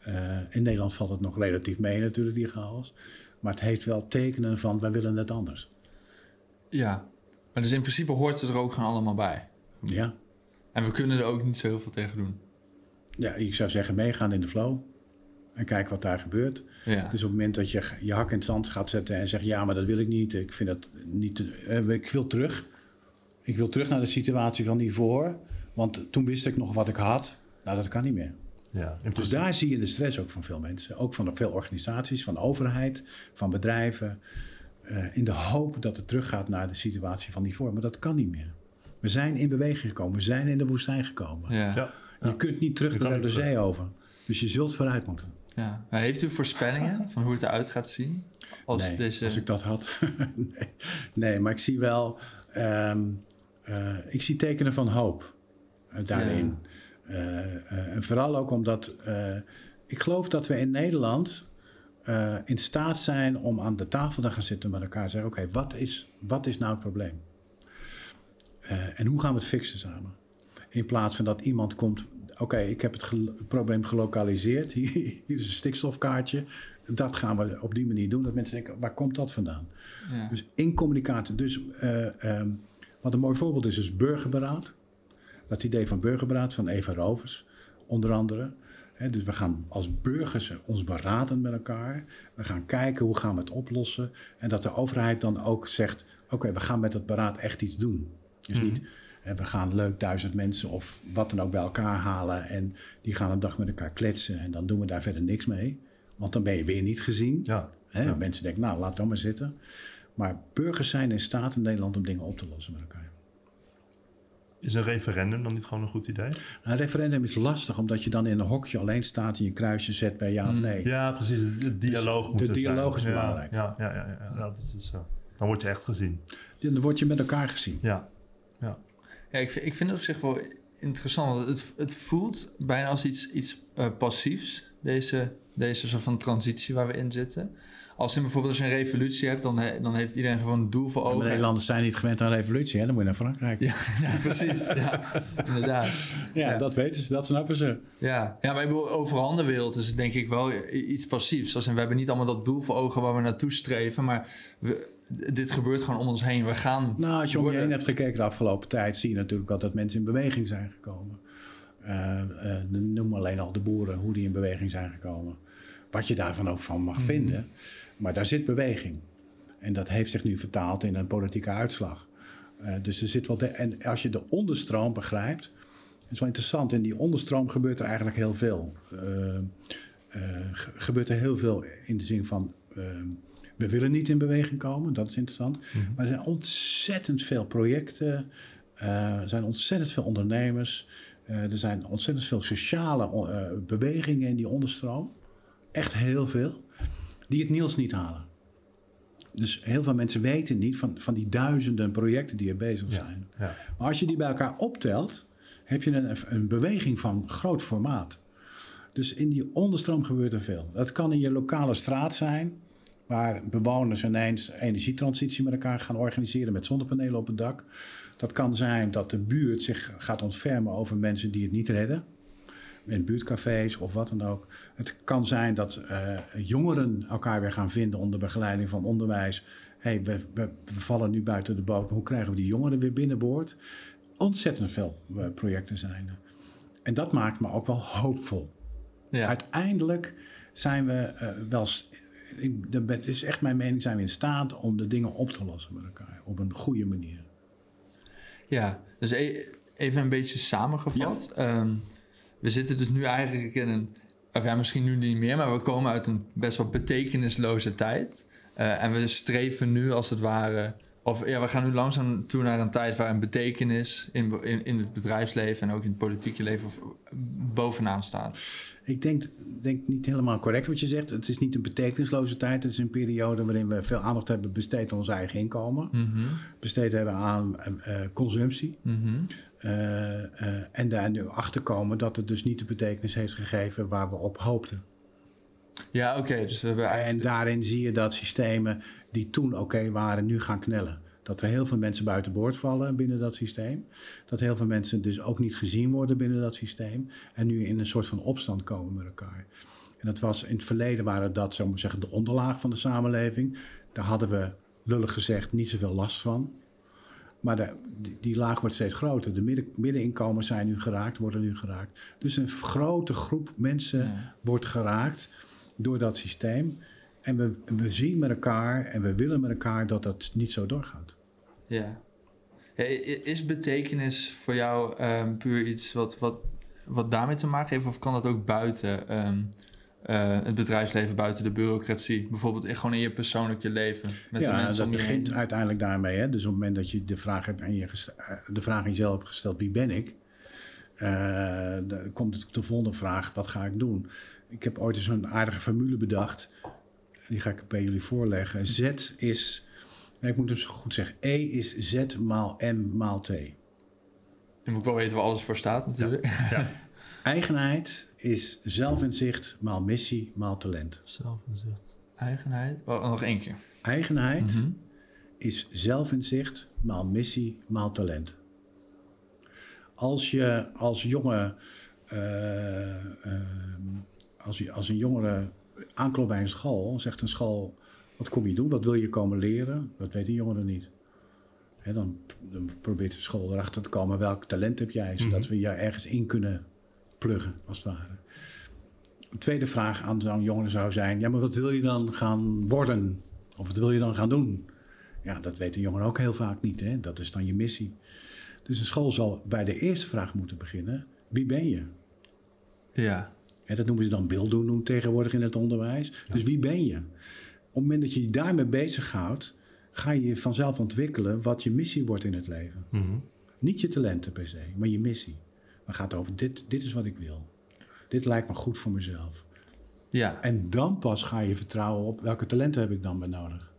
Eh, in Nederland valt het nog relatief mee natuurlijk, die chaos. Maar het heeft wel tekenen van, wij willen het anders. ja. Maar dus in principe hoort het er ook gewoon allemaal bij. Ja. En we kunnen er ook niet zo heel veel tegen doen. ja, ik zou zeggen, meegaan in de flow. En kijken wat daar gebeurt. Ja. Dus op het moment dat je je hak in het zand gaat zetten en zegt: Ja, maar dat wil ik niet. Ik vind dat niet. te- eh, ik wil terug. Ik wil terug naar de situatie van hiervoor. Want toen wist ik nog wat ik had. Nou, dat kan niet meer. Ja. Dus daar zie je de stress ook van veel mensen. Ook van veel organisaties, van de overheid, van bedrijven. eh, in de hoop dat het teruggaat naar de situatie van hiervoor. Maar dat kan niet meer. We zijn in beweging gekomen. We zijn in de woestijn gekomen. ja. ja. Je kunt niet terug Je de Zee over. Dus je zult vooruit moeten. ja. Maar heeft u voorspellingen van hoe het eruit gaat zien? Als nee, deze... als ik dat had. nee. nee, maar ik zie wel... ehm, eh, ik zie tekenen van hoop eh, daarin. Eh, en vooral ook omdat... eh, ik geloof dat we in Nederland eh, in staat zijn om aan de tafel te gaan zitten met elkaar en zeggen... oké, wat, is, wat is nou het probleem? Eh, en hoe gaan we het fixen samen? In plaats van dat iemand komt... oké, ik heb het gel- probleem gelokaliseerd. Hier, is een stikstofkaartje. Dat gaan we op die manier doen. Dat mensen denken, waar komt dat vandaan? ja. Dus in communicatie. Dus eh, ehm, wat een mooi voorbeeld is, is burgerberaad. Dat idee van burgerberaad van Eva Rovers, onder andere. Dus we gaan als burgers ons beraden met elkaar. We gaan kijken hoe gaan we het oplossen. En dat de overheid dan ook zegt: Oké, we gaan met het beraad echt iets doen. Dus niet. hè, we gaan leuk duizend mensen of wat dan ook bij elkaar halen. En die gaan een dag met elkaar kletsen. En dan doen we daar verder niks mee. Want dan ben je weer niet gezien. Ja. Mensen denken, nou, laat dan maar zitten. Maar burgers zijn in staat in Nederland om dingen op te lossen met elkaar. Is een referendum dan niet gewoon een goed idee? Een referendum is lastig, omdat je dan in een hokje alleen staat en je kruisje zet bij ja of nee. Ja, precies. De, de dialoog Dus moet de het dialoog zijn. is Ja, belangrijk. Ja, ja, ja, ja, ja, dat is dus zo. Dan word je echt gezien. Dan word je met elkaar gezien. Ja. Ja, ik, vind- ik vind het op zich wel interessant. want Het, het voelt bijna als iets, iets eh, passiefs, deze, deze soort van transitie waar we in zitten. Als je bijvoorbeeld als je een revolutie hebt, dan, he- dan heeft iedereen gewoon een doel voor ogen. Nederlanders zijn niet gewend aan revolutie, hè? dan moet je naar Frankrijk. Ja, ja, precies. Ja, inderdaad. Ja, dat weten ze, dat snappen ze. Ja. ja, maar ik bedoel, overal in de wereld is het denk ik wel iets passiefs. Als we hebben niet allemaal dat doel voor ogen waar we naartoe streven, maar we, dit gebeurt gewoon om ons heen. We gaan... Nou, als je om je heen hebt gekeken de afgelopen tijd, zie je natuurlijk wel dat mensen in beweging zijn gekomen. Eh, eh, noem alleen al de boeren, hoe die in beweging zijn gekomen. Wat je daarvan ook van mag vinden. Maar daar zit beweging. En dat heeft zich nu vertaald in een politieke uitslag. Eh, dus er zit wel. De, en als je de onderstroom begrijpt. Het is wel interessant. In die onderstroom gebeurt er eigenlijk heel veel. Eh, eh, ge- gebeurt er heel veel in de zin van. eh, we willen niet in beweging komen, dat is interessant. Maar er zijn ontzettend veel projecten. er zijn ontzettend veel ondernemers. er zijn ontzettend veel sociale bewegingen in die onderstroom. Echt heel veel. Die het nieuws niet halen. Dus heel veel mensen weten niet van, van die duizenden projecten die er bezig zijn. Ja. Maar als je die bij elkaar optelt, heb je een, een beweging van groot formaat. Dus in die onderstroom gebeurt er veel. Dat kan in je lokale straat zijn, waar bewoners ineens energietransitie met elkaar gaan organiseren met zonnepanelen op het dak. Dat kan zijn dat de buurt zich gaat ontfermen over mensen die het niet redden. In buurtcafés of wat dan ook. Het kan zijn dat eh, jongeren elkaar weer gaan vinden onder begeleiding van onderwijs. hey, we, we, we, vallen nu buiten de boot, maar hoe krijgen we die jongeren weer binnenboord? Ontzettend veel uh, projecten zijn er. En dat maakt me ook wel hoopvol. Ja. Uiteindelijk zijn we uh, wel dat is echt mijn mening, zijn we in staat om de dingen op te lossen met elkaar op een goede manier. Ja, dus e-, even een beetje samengevat. Ehm, we zitten dus nu eigenlijk in een, of ja, misschien nu niet meer, maar we komen uit een best wel betekenisloze tijd. Uh, en we streven nu als het ware of ja, we gaan nu langzaam toe naar een tijd waar een betekenis in, in, in het bedrijfsleven en ook in het politieke leven bovenaan staat. Ik denk, denk niet helemaal correct wat je zegt. Het is niet een betekenisloze tijd. Het is een periode waarin we veel aandacht hebben besteed aan ons eigen inkomen. Mhm. Besteed hebben aan uh, consumptie. Mhm. Uh, en daar nu achter komen dat het dus niet de betekenis heeft gegeven waar we op hoopten. Ja, oké. dus we hebben eigenlijk... En daarin zie je dat systemen die toen oké waren, nu gaan knellen. Dat er heel veel mensen buiten boord vallen binnen dat systeem. Dat heel veel mensen dus ook niet gezien worden binnen dat systeem. En nu in een soort van opstand komen met elkaar. En dat was in het verleden waren dat, zo maar zeggen, de onderlaag van de samenleving. Daar hadden we, lullig gezegd, niet zoveel last van. Maar de, die, laag wordt steeds groter. De midden, middeninkomens zijn nu geraakt, worden nu geraakt. Dus een grote groep mensen wordt geraakt door dat systeem. En we, we zien met elkaar en we willen met elkaar dat dat niet zo doorgaat. Ja. ja is betekenis voor jou um, puur iets wat, wat, wat daarmee te maken heeft? Of kan dat ook buiten um, uh, het bedrijfsleven, buiten de bureaucratie? Bijvoorbeeld gewoon in je persoonlijke leven met ja, de mensen dat begint uiteindelijk daarmee. Hè? Dus op het moment dat je de vraag, hebt aan je eh, de vraag aan jezelf hebt gesteld, wie ben ik? Uh, dan komt de volgende vraag, wat ga ik doen? Ik heb ooit eens een aardige formule bedacht die ga ik bij jullie voorleggen. Z is, nee, ik moet het goed zeggen, E is Z maal M maal T. Je moet wel weten waar alles voor staat natuurlijk. Ja. Eigenheid is zelfinzicht maal missie maal talent. Zelfinzicht. Eigenheid. Oh, nog één keer. Eigenheid mm -hmm. is zelfinzicht maal missie maal talent. Als je als jonge, uh, uh, als, je, als een jongere aanklopt bij een school, zegt een school: Wat kom je doen? Wat wil je komen leren? Dat weten jongeren niet. dan, dan, probeert de school erachter te komen: welk talent heb jij? Zodat mhm. we je ergens in kunnen pluggen, als het ware. Een tweede vraag aan zo'n jongere zou zijn: Ja, maar wat wil je dan gaan worden? Of wat wil je dan gaan doen? Ja, dat weten jongeren ook heel vaak niet. Hè? Dat is dan je missie. Dus een school zal bij de eerste vraag moeten beginnen: Wie ben je? Ja. En dat noemen ze dan beelddoen tegenwoordig in het onderwijs. Dus wie ben je? Op het moment dat je je daarmee bezighoudt, ga je je vanzelf ontwikkelen wat je missie wordt in het leven. Mhm. Niet je talenten per se, maar je missie. Dan gaat het over dit, dit is wat ik wil. Dit lijkt me goed voor mezelf. Ja. En dan pas ga je vertrouwen op welke talenten heb ik dan bij nodig.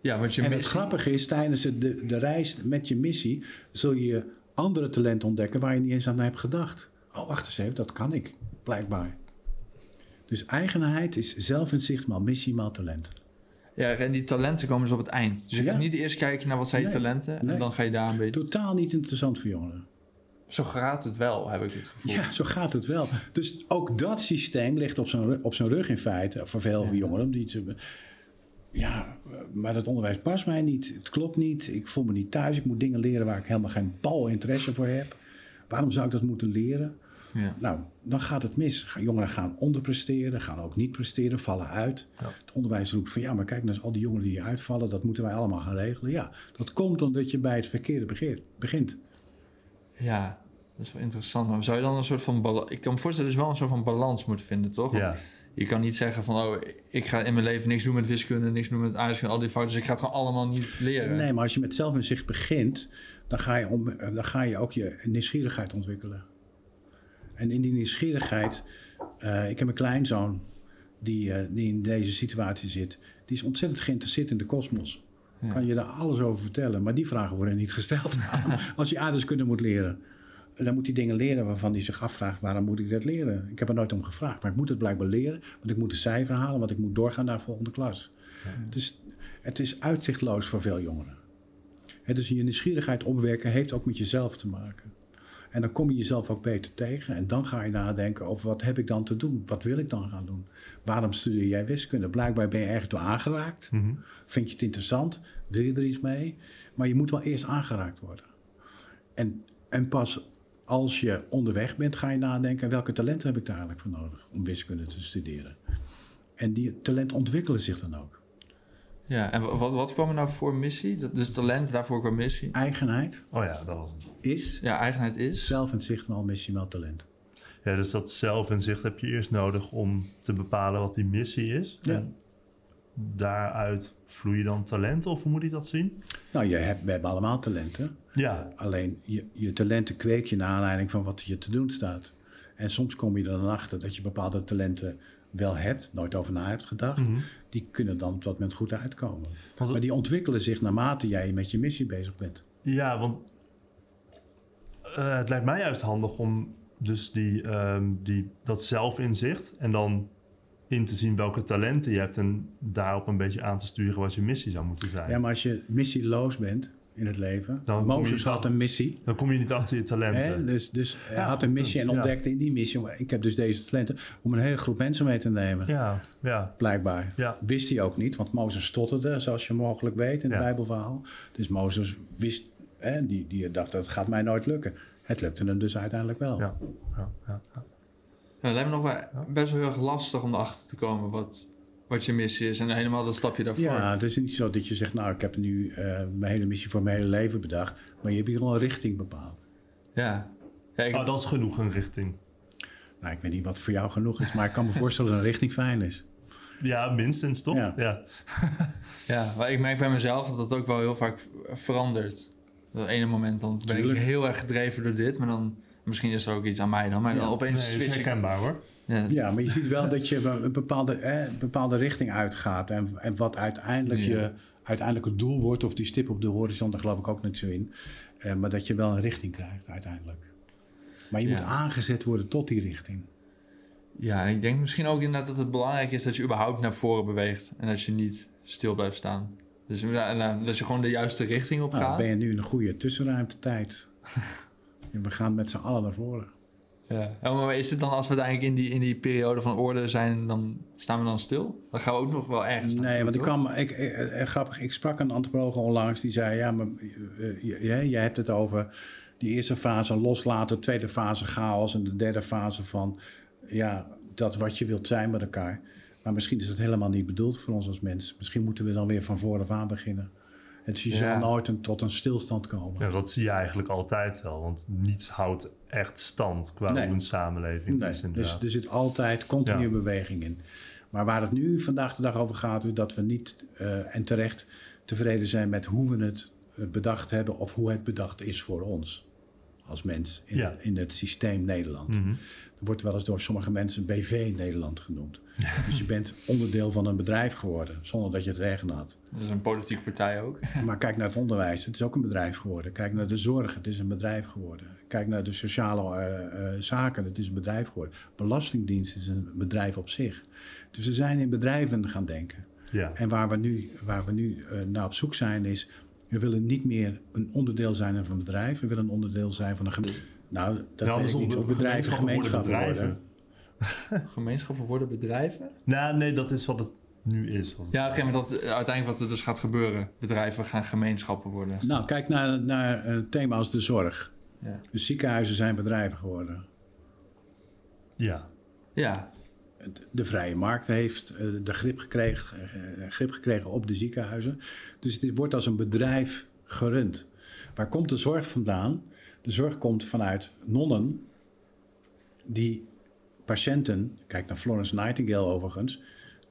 Ja, want je en het grappige is, tijdens de, de reis met je missie zul je andere talenten ontdekken waar je niet eens aan hebt gedacht. Oh, wacht eens even, dat kan ik, blijkbaar. Dus eigenheid is zelfinzicht maal missie maal talent. Ja, en die talenten komen dus op het eind. Dus je ja. gaat niet eerst kijken naar wat zijn je talenten en dan ga je daar een beetje... Totaal niet interessant voor jongeren. Zo gaat het wel, heb ik het gevoel. Ja, zo gaat het wel. Dus ook dat systeem ligt op zijn, op zijn rug in feite, voor veel ja. jongeren. Die ze, ja, maar dat onderwijs past mij niet. Het klopt niet. Ik voel me niet thuis. Ik moet dingen leren waar ik helemaal geen bal interesse voor heb. Waarom zou ik dat moeten leren? Ja. Nou, dan gaat het mis. Jongeren gaan onderpresteren, gaan ook niet presteren, vallen uit. Ja. Het onderwijs roept van ja, maar kijk naar al die jongeren die uitvallen, dat moeten wij allemaal gaan regelen. Ja, dat komt omdat je bij het verkeerde begint. Ja, dat is wel interessant. Maar zou je dan een soort van Ik kan me voorstellen dat je wel een soort van balans moet vinden, toch? Ja. Je kan niet zeggen van, oh, ik ga in mijn leven niks doen met wiskunde, niks doen met aardrijkskunde, al die fouten, dus ik ga het gewoon allemaal niet leren. Nee, maar als je met zelfinzicht begint, dan ga je, om, dan ga je ook je nieuwsgierigheid ontwikkelen. En in die nieuwsgierigheid, uh, ik heb een kleinzoon die, uh, die in deze situatie zit. Die is ontzettend geïnteresseerd in de kosmos. Ja. Kan je daar alles over vertellen. Maar die vragen worden niet gesteld als je aardrijkskunde moet leren. Dan moet hij dingen leren waarvan hij zich afvraagt: waarom moet ik dat leren? Ik heb er nooit om gevraagd, maar ik moet het blijkbaar leren. Want ik moet een cijfer halen, want ik moet doorgaan naar de volgende klas. Ja. Dus het is uitzichtloos voor veel jongeren. dus je nieuwsgierigheid opwerken heeft ook met jezelf te maken. En dan kom je jezelf ook beter tegen. En dan ga je nadenken over wat heb ik dan te doen? Wat wil ik dan gaan doen? Waarom studeer jij wiskunde? Blijkbaar ben je ergens door aangeraakt. Mhm. Vind je het interessant? Wil je er iets mee? Maar je moet wel eerst aangeraakt worden. En, en pas als je onderweg bent, ga je nadenken... welke talenten heb ik daar eigenlijk voor nodig om wiskunde te studeren? En die talenten ontwikkelen zich dan ook. Ja, en wat, wat kwam er nou voor missie? Dat, dus talent, daarvoor kwam missie. Eigenheid Oh ja, dat was hem. is Ja, eigenheid is. zelfinzicht, wel missie, wel talent. Ja, dus dat zelfinzicht heb je eerst nodig om te bepalen wat die missie is. Ja. En daaruit vloeien dan talenten, of hoe moet ik dat zien? Nou, je hebt, we hebben allemaal talenten. Ja, Alleen je, je talenten kweek je naar aanleiding van wat je te doen staat. En soms kom je er dan achter dat je bepaalde talenten wel hebt, nooit over na hebt gedacht. Mhm. Die kunnen dan op dat moment goed uitkomen. Want- maar die ontwikkelen zich naarmate jij met je missie bezig bent. ja want eh, het lijkt mij juist handig om dus die, ehm, die, dat zelfinzicht en dan in te zien welke talenten je hebt en daarop een beetje aan te sturen wat je missie zou moeten zijn. Ja, maar als je missieloos bent in het leven. Dan Mozes had achter- een missie. Dan kom je niet achter je talenten. Hè? Dus, dus hij had goed een missie punt, en ja. ontdekte in die missie... ik heb dus deze talenten om een hele groep mensen mee te nemen. Ja, ja, Blijkbaar. ja. Wist hij ook niet, want Mozes stotterde, zoals je mogelijk weet in het. Bijbelverhaal. Dus Mozes wist, hè, die, die dacht dat gaat mij nooit lukken. Het lukte hem dus uiteindelijk wel. ja, ja, ja, het lijkt me nog wel best wel heel erg lastig om erachter te komen wat, wat je missie is. En helemaal dat stapje daarvoor. Ja, het is niet zo dat je zegt, nou, ik heb nu eh, mijn hele missie voor mijn hele leven bedacht. Maar je hebt hier al een richting bepaald. Ja. ja ik, Oh, dat is genoeg een richting. Nou, ik weet niet wat voor jou genoeg is, maar ik kan me voorstellen dat een richting fijn is. Ja, minstens toch? Ja. ja. ja, maar ik merk bij mezelf dat dat ook wel heel vaak verandert. Dat ene moment dan ben Tuurlijk. ik heel erg gedreven door dit, maar dan... Misschien is er ook iets aan mij dan, maar dan opeens Nee, dat is herkenbaar hoor. Ja, Ja, maar je ziet wel dat je een bepaalde, eh, een bepaalde richting uitgaat. En, en wat uiteindelijk Ja. je uiteindelijke doel wordt, of die stip op de horizon, daar geloof ik ook niet zo in. Eh, maar dat je wel een richting krijgt uiteindelijk. Maar je Ja. moet aangezet worden tot die richting. ja, en ik denk misschien ook inderdaad dat het belangrijk is dat je überhaupt naar voren beweegt. En dat je niet stil blijft staan. Dus nou, dat je gewoon de juiste richting op Nou, dan gaat. ben je nu in een goede tussenruimtetijd. En we gaan met z'n allen naar voren. Ja. Ja, maar is het dan als we uiteindelijk in die, in die periode van orde zijn, dan staan we dan stil? Dan gaan we ook nog wel ergens Nee, want ik kwam, ik, eh, eh, grappig, ik sprak een antropoloog onlangs die zei: Ja, maar eh, jij hebt het over die eerste fase loslaten, tweede fase chaos en de derde fase van ja, dat wat je wilt zijn met elkaar. Maar misschien is het helemaal niet bedoeld voor ons als mens. Misschien moeten we dan weer van vooraf aan beginnen. Je Ja. zal nooit een, tot een stilstand komen. Ja, dat zie je eigenlijk altijd wel. Want niets houdt echt stand qua Nee. hoe een samenleving Nee, is dus er zit altijd continu Ja. beweging in. Maar waar het nu vandaag de dag over gaat, is dat we niet eh, en terecht tevreden zijn met hoe we het eh, bedacht hebben of hoe het bedacht is voor ons als mens in, Ja. in het systeem Nederland. Er wordt wel eens door sommige mensen BV Nederland genoemd. Dus je bent onderdeel van een bedrijf geworden, zonder dat je het regen had. Dat is een politieke partij ook. Maar kijk naar het onderwijs, het is ook een bedrijf geworden. Kijk naar de zorg, het is een bedrijf geworden. Kijk naar de sociale eh, eh, zaken, het is een bedrijf geworden. Belastingdienst is een bedrijf op zich. Dus we zijn in bedrijven gaan denken. Ja. En waar we nu, waar we nu eh, naar op zoek zijn is... we willen niet meer een onderdeel zijn van een bedrijf. We willen een onderdeel zijn van een gemeenschap. Nou, dat weet ik andersom, niet. Of bedrijven gemeenschappen worden gemeenschappen worden. Gemeenschappen worden bedrijven? Nou, nee, dat is wat het nu is. Ja, oké, maar dat, eh, uiteindelijk wat er dus gaat gebeuren. Bedrijven gaan gemeenschappen worden. Nou, kijk naar, naar een thema als de zorg. Ja. De ziekenhuizen zijn bedrijven geworden. Ja. Ja, de vrije markt heeft eh, de grip gekregen, eh, grip gekregen op de ziekenhuizen. Dus dit wordt als een bedrijf gerund. Waar komt de zorg vandaan? De zorg komt vanuit nonnen die patiënten, kijk naar Florence Nightingale overigens,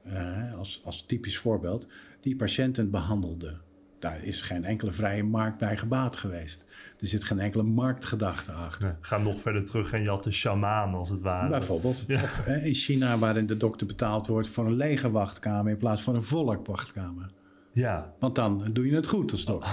eh, als, als typisch voorbeeld, die patiënten behandelden. Daar is geen enkele vrije markt bij gebaat geweest. Er zit geen enkele marktgedachte achter. Ga nog verder terug en je had de shamaan als het ware. Bijvoorbeeld. Ja. Of eh, in China, waarin de dokter betaald wordt voor een lege wachtkamer in plaats van een volle wachtkamer. Ja. Want dan doe je het goed als dokter.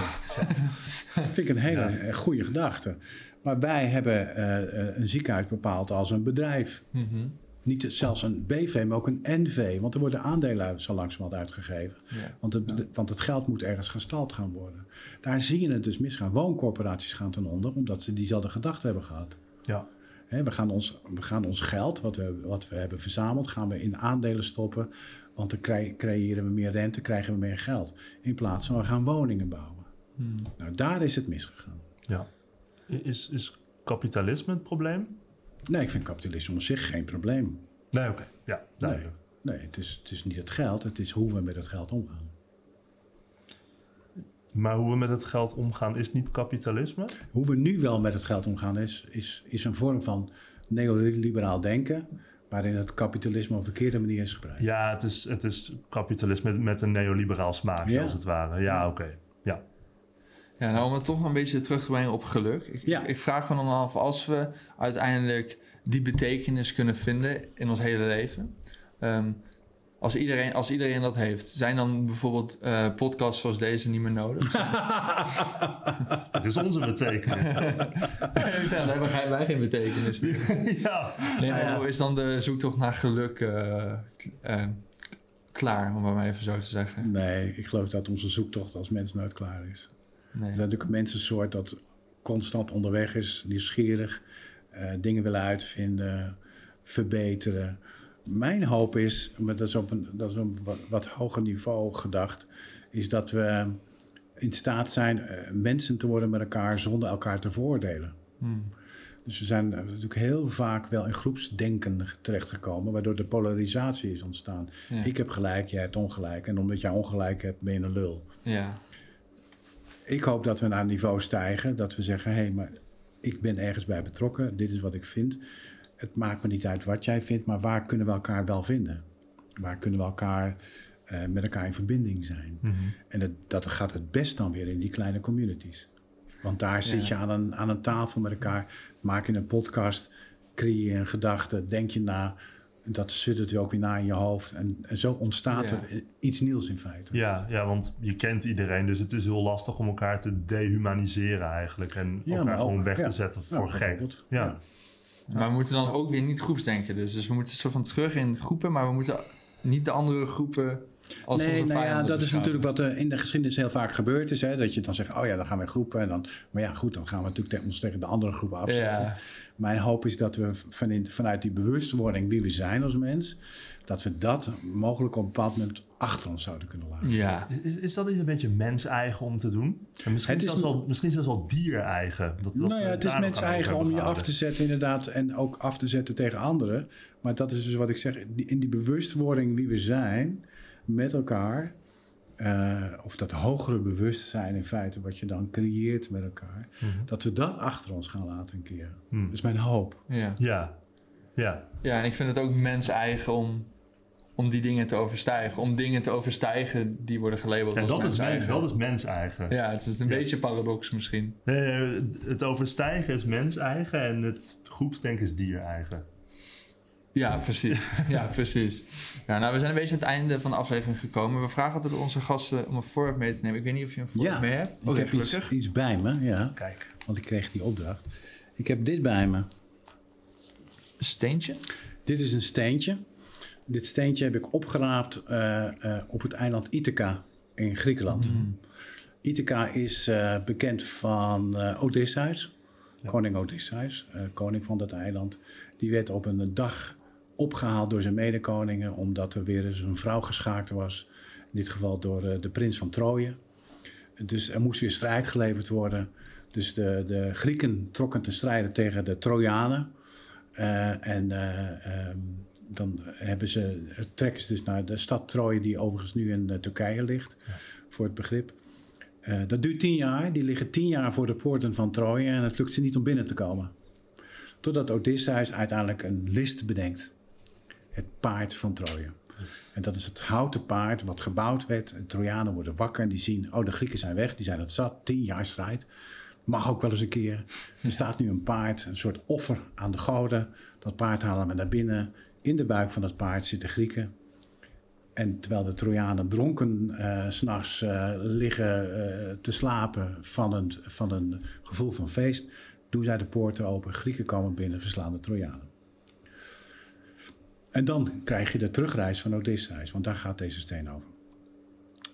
Vind ik een hele Ja. eh, goede gedachte. Maar wij hebben eh, eh, een ziekenhuis bepaald als een bedrijf. Mhm. Niet zelfs een BV, maar ook een NV. Want er worden aandelen zo langzamerhand uitgegeven. Ja. Want het, want het geld moet ergens gestald gaan worden. Daar zie je het dus misgaan. Wooncorporaties gaan ten onder, omdat ze diezelfde gedachte hebben gehad. Ja. We, gaan ons, we gaan ons geld, wat we, wat we hebben verzameld, gaan we in aandelen stoppen. Want dan cre- creëren we meer rente, krijgen we meer geld. In plaats van we gaan woningen bouwen. Hmm. Nou, daar is het misgegaan. ja. Is, is kapitalisme het probleem? Nee, ik vind kapitalisme op zich geen probleem. Nee, oké. Ja, duidelijk. Nee, het is, het is niet het geld, het is hoe we met het geld omgaan. Maar hoe we met het geld omgaan is niet kapitalisme? Hoe we nu wel met het geld omgaan is, is, is een vorm van neoliberaal denken, waarin het kapitalisme op een verkeerde manier is gebruikt. Ja, het is, het is kapitalisme met, met een neoliberaal smaakje, Ja. als het ware. Ja, oké. Ja. Ja, nou om het toch een beetje terug te brengen op geluk. Ik, Ja. ik, vraag me dan af, als we uiteindelijk die betekenis kunnen vinden in ons hele leven. ehm, als, iedereen, als iedereen dat heeft, zijn dan bijvoorbeeld eh, podcasts zoals deze niet meer nodig? Dat is onze betekenis. dan hebben wij, geen betekenis meer. ja. Nee, Nou ja. is dan de zoektocht naar geluk eh, eh, klaar, om het maar even zo te zeggen? Nee, ik geloof dat onze zoektocht als mens nooit klaar is. Nee. We zijn natuurlijk een mensensoort dat constant onderweg is, nieuwsgierig, eh, dingen willen uitvinden, verbeteren. Mijn hoop is, maar dat is op een, dat is op een wat, hoger niveau gedacht, is dat we in staat zijn eh, mensen te worden met elkaar zonder elkaar te veroordelen. Hmm. Dus we zijn eh, natuurlijk heel vaak wel in groepsdenken terechtgekomen, waardoor de polarisatie is ontstaan. Ja. Ik heb gelijk, jij hebt ongelijk. En omdat jij ongelijk hebt, ben je een lul. ja. Ik hoop dat we naar een niveau stijgen dat we zeggen: hé, hey, maar ik ben ergens bij betrokken. Dit is wat ik vind. Het maakt me niet uit wat jij vindt, maar waar kunnen we elkaar wel vinden? Waar kunnen we elkaar eh, met elkaar in verbinding zijn? Mhm. En dat, dat gaat het best dan weer in die kleine communities. Want daar zit je aan een, aan een tafel met elkaar, maak je een podcast, creëer je een gedachte, denk je na. Dat suddert weer ook weer na in je hoofd. En, en zo ontstaat Ja. er iets nieuws in feite. Ja, ja, want je kent iedereen, dus het is heel lastig om elkaar te dehumaniseren eigenlijk. En Ja, elkaar gewoon ook- weg ja. te zetten voor gek. Ja. Maar we moeten dan ook weer niet groepsdenken. Dus, dus we moeten soort van terug in groepen, maar we moeten niet de andere groepen als nee, nou ja, dat is natuurlijk wat er in de geschiedenis heel vaak gebeurd is. Hè? Dat je dan zegt, oh ja, dan gaan we groepen. En dan, maar ja, goed, dan gaan we natuurlijk tegen, ons tegen de andere groepen afzetten. Ja, Mijn hoop is dat we van in, vanuit die bewustwording wie we zijn als mens... dat we dat mogelijk op een bepaald moment achter ons zouden kunnen laten. ja. Is, is dat niet een beetje mens-eigen om te doen? En misschien, Het is- zelfs wel, misschien zelfs wel dier-eigen. Dat, dat nou ja, het is daar nog mens aan eigen over om je af te zetten inderdaad... en ook af te zetten tegen anderen. Maar dat is dus wat ik zeg, in die bewustwording wie we zijn met elkaar... eh, of dat hogere bewustzijn in feite wat je dan creëert met elkaar... gehouden. dat we dat achter ons gaan laten een keer. Mhm. Dat is mijn hoop. Ja. Ja, ja. ja, en ik vind het ook mens eigen om, om die dingen te overstijgen. Om dingen te overstijgen die worden gelabeld En als dat is, mens men, eigen. dat is mens-eigen. Ja, het is een Ja. beetje paradox misschien. Nee, het overstijgen is mens-eigen en het groepsdenken is dier-eigen. Ja, precies. ja, precies. Ja, nou, we zijn een beetje aan het einde van de aflevering gekomen. We vragen altijd onze gasten om een voorwerp mee te nemen. Ik weet niet of je een voorwerp Ja, mee hebt. Ik Oké, heb iets, gelukkig. iets bij me, ja. Kijk. Want ik kreeg die opdracht. Ik heb dit bij me. Een steentje? Dit is een steentje. Dit steentje heb ik opgeraapt eh, eh, op het eiland Ithaca in Griekenland. Mm. Ithaca is eh, bekend van eh Odysseus. Ja. Koning Odysseus, eh, koning van dat eiland. Die werd op een dag opgehaald door zijn medekoningen... omdat er weer eens een vrouw geschaakt was. In dit geval door eh, de prins van Troje. Dus er moest weer strijd geleverd worden. Dus de, de Grieken trokken te strijden tegen de Trojanen. Eh, en eh, ehm, dan hebben ze, trekken ze dus naar de stad Troje... die overigens nu in Turkije ligt, voor het begrip. Dat duurt tien jaar. Die liggen tien jaar voor de poorten van Troje... en het lukt ze niet om binnen te komen. Totdat Odysseus uiteindelijk een list bedenkt. Het paard van Troje. En dat is het houten paard wat gebouwd werd. De Trojanen worden wakker en die zien... oh, de Grieken zijn weg, die zijn het zat. Tien jaar strijd. Mag ook wel eens een keer. Er staat nu een paard, een soort offer aan de goden. Dat paard halen we naar binnen. In de buik van het paard zitten Grieken. En terwijl de Trojanen dronken s s'nachts eh, liggen eh, te slapen van een, van een gevoel van feest... doen zij de poorten open. Grieken komen binnen, verslaan de Trojanen. En dan krijg je de terugreis van Odysseus, want daar gaat deze steen over.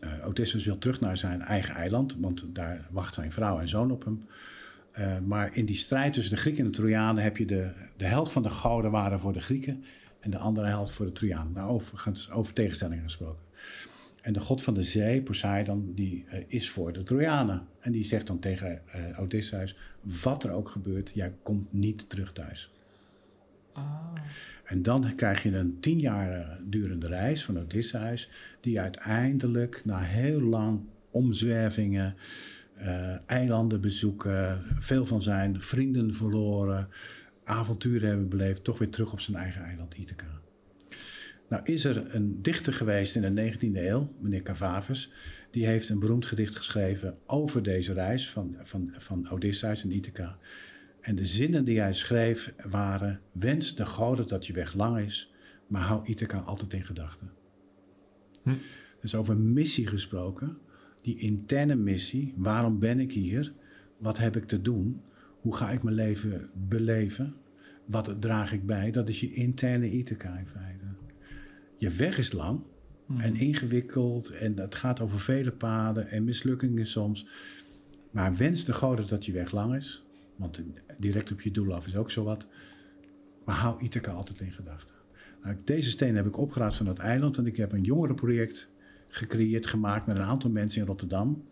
Uh, Odysseus wil terug naar zijn eigen eiland, want daar wacht zijn vrouw en zoon op hem. Uh, maar in die strijd tussen de Grieken en de Trojanen heb je de, de helft van de goden waren voor de Grieken en de andere helft voor de Trojanen. Nou, overigens, over tegenstellingen gesproken. En de god van de zee, Poseidon, die uh, is voor de Trojanen. En die zegt dan tegen Odysseus, wat er ook gebeurt, jij komt niet terug thuis. Ah. En dan krijg je een tien jaar durende reis van Odysseus, die uiteindelijk na heel lang omzwervingen, uh, eilanden bezoeken, veel van zijn vrienden verloren, avonturen hebben beleefd, toch weer terug op zijn eigen eiland Ithaca. Nou is er een dichter geweest in de 19e eeuw, meneer Cavavus, die heeft een beroemd gedicht geschreven over deze reis van, van, van Odysseus en Ithaca. En de zinnen die hij schreef waren: Wens de goden dat je weg lang is, maar hou Ithaca altijd in gedachten. Hm. Dus over missie gesproken, die interne missie. Waarom ben ik hier? Wat heb ik te doen? Hoe ga ik mijn leven beleven? Wat draag ik bij? Dat is je interne Ithaca in feite. Je weg is lang en ingewikkeld en het gaat over vele paden en mislukkingen soms. Maar wens de goden dat je weg lang is, want direct op je doel af is ook zo wat. Maar hou Ithaca altijd in gedachten. Nou, deze steen heb ik opgeraapt van dat eiland en ik heb een jongerenproject gecreëerd, gemaakt met een aantal mensen in Rotterdam.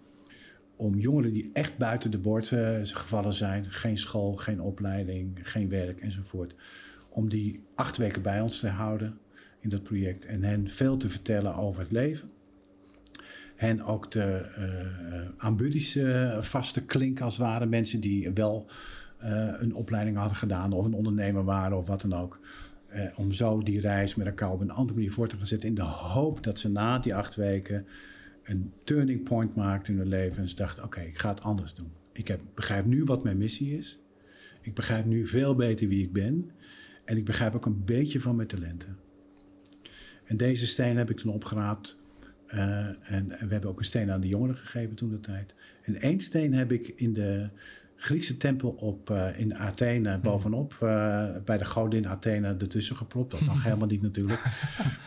Om jongeren die echt buiten de boord uh, gevallen zijn, geen school, geen opleiding, geen werk enzovoort, om die acht weken bij ons te houden in dat project en hen veel te vertellen over het leven. Hen ook de uh, aan buddies uh, vaste klink als het ware. Mensen die wel een opleiding hadden gedaan of een ondernemer waren of wat dan ook. om zo die reis met elkaar op een andere manier voor te gaan zetten. In de hoop dat ze na die acht weken een turning point maakten in hun leven. En ze dachten, oké, ik ga het anders doen. Ik heb, begrijp nu wat mijn missie is. Ik begrijp nu veel beter wie ik ben. En ik begrijp ook een beetje van mijn talenten. En deze steen heb ik toen opgeraapt. En, en, we hebben ook een steen aan de jongeren gegeven toen de tijd. En één steen heb ik in de Griekse tempel op, uh, in Athene bovenop. Uh, bij de godin Athene ertussen gepropt. Dat mag helemaal niet natuurlijk.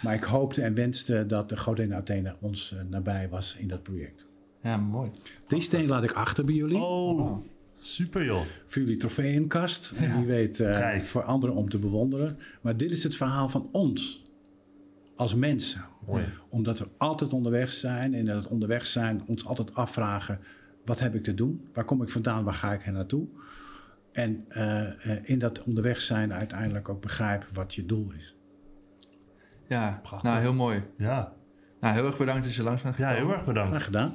Maar ik hoopte en wenste dat de godin Athene ons nabij was in dat project. Ja, mooi. Die steen laat ik achter bij jullie. Oh, super joh. Voor jullie trofeeënkast. En ja. wie weet voor anderen om te bewonderen. Maar dit is het verhaal van ons als mensen. Mooi. Omdat we altijd onderweg zijn en in het onderweg zijn ons altijd afvragen: wat heb ik te doen? Waar kom ik vandaan? Waar ga ik er naartoe? En uh, uh, in dat onderweg zijn uiteindelijk ook begrijpen wat je doel is. Ja, Prachtig. nou heel mooi. Ja. Nou, heel erg bedankt dat je langs bent ja, gekomen. heel erg bedankt. Graag gedaan.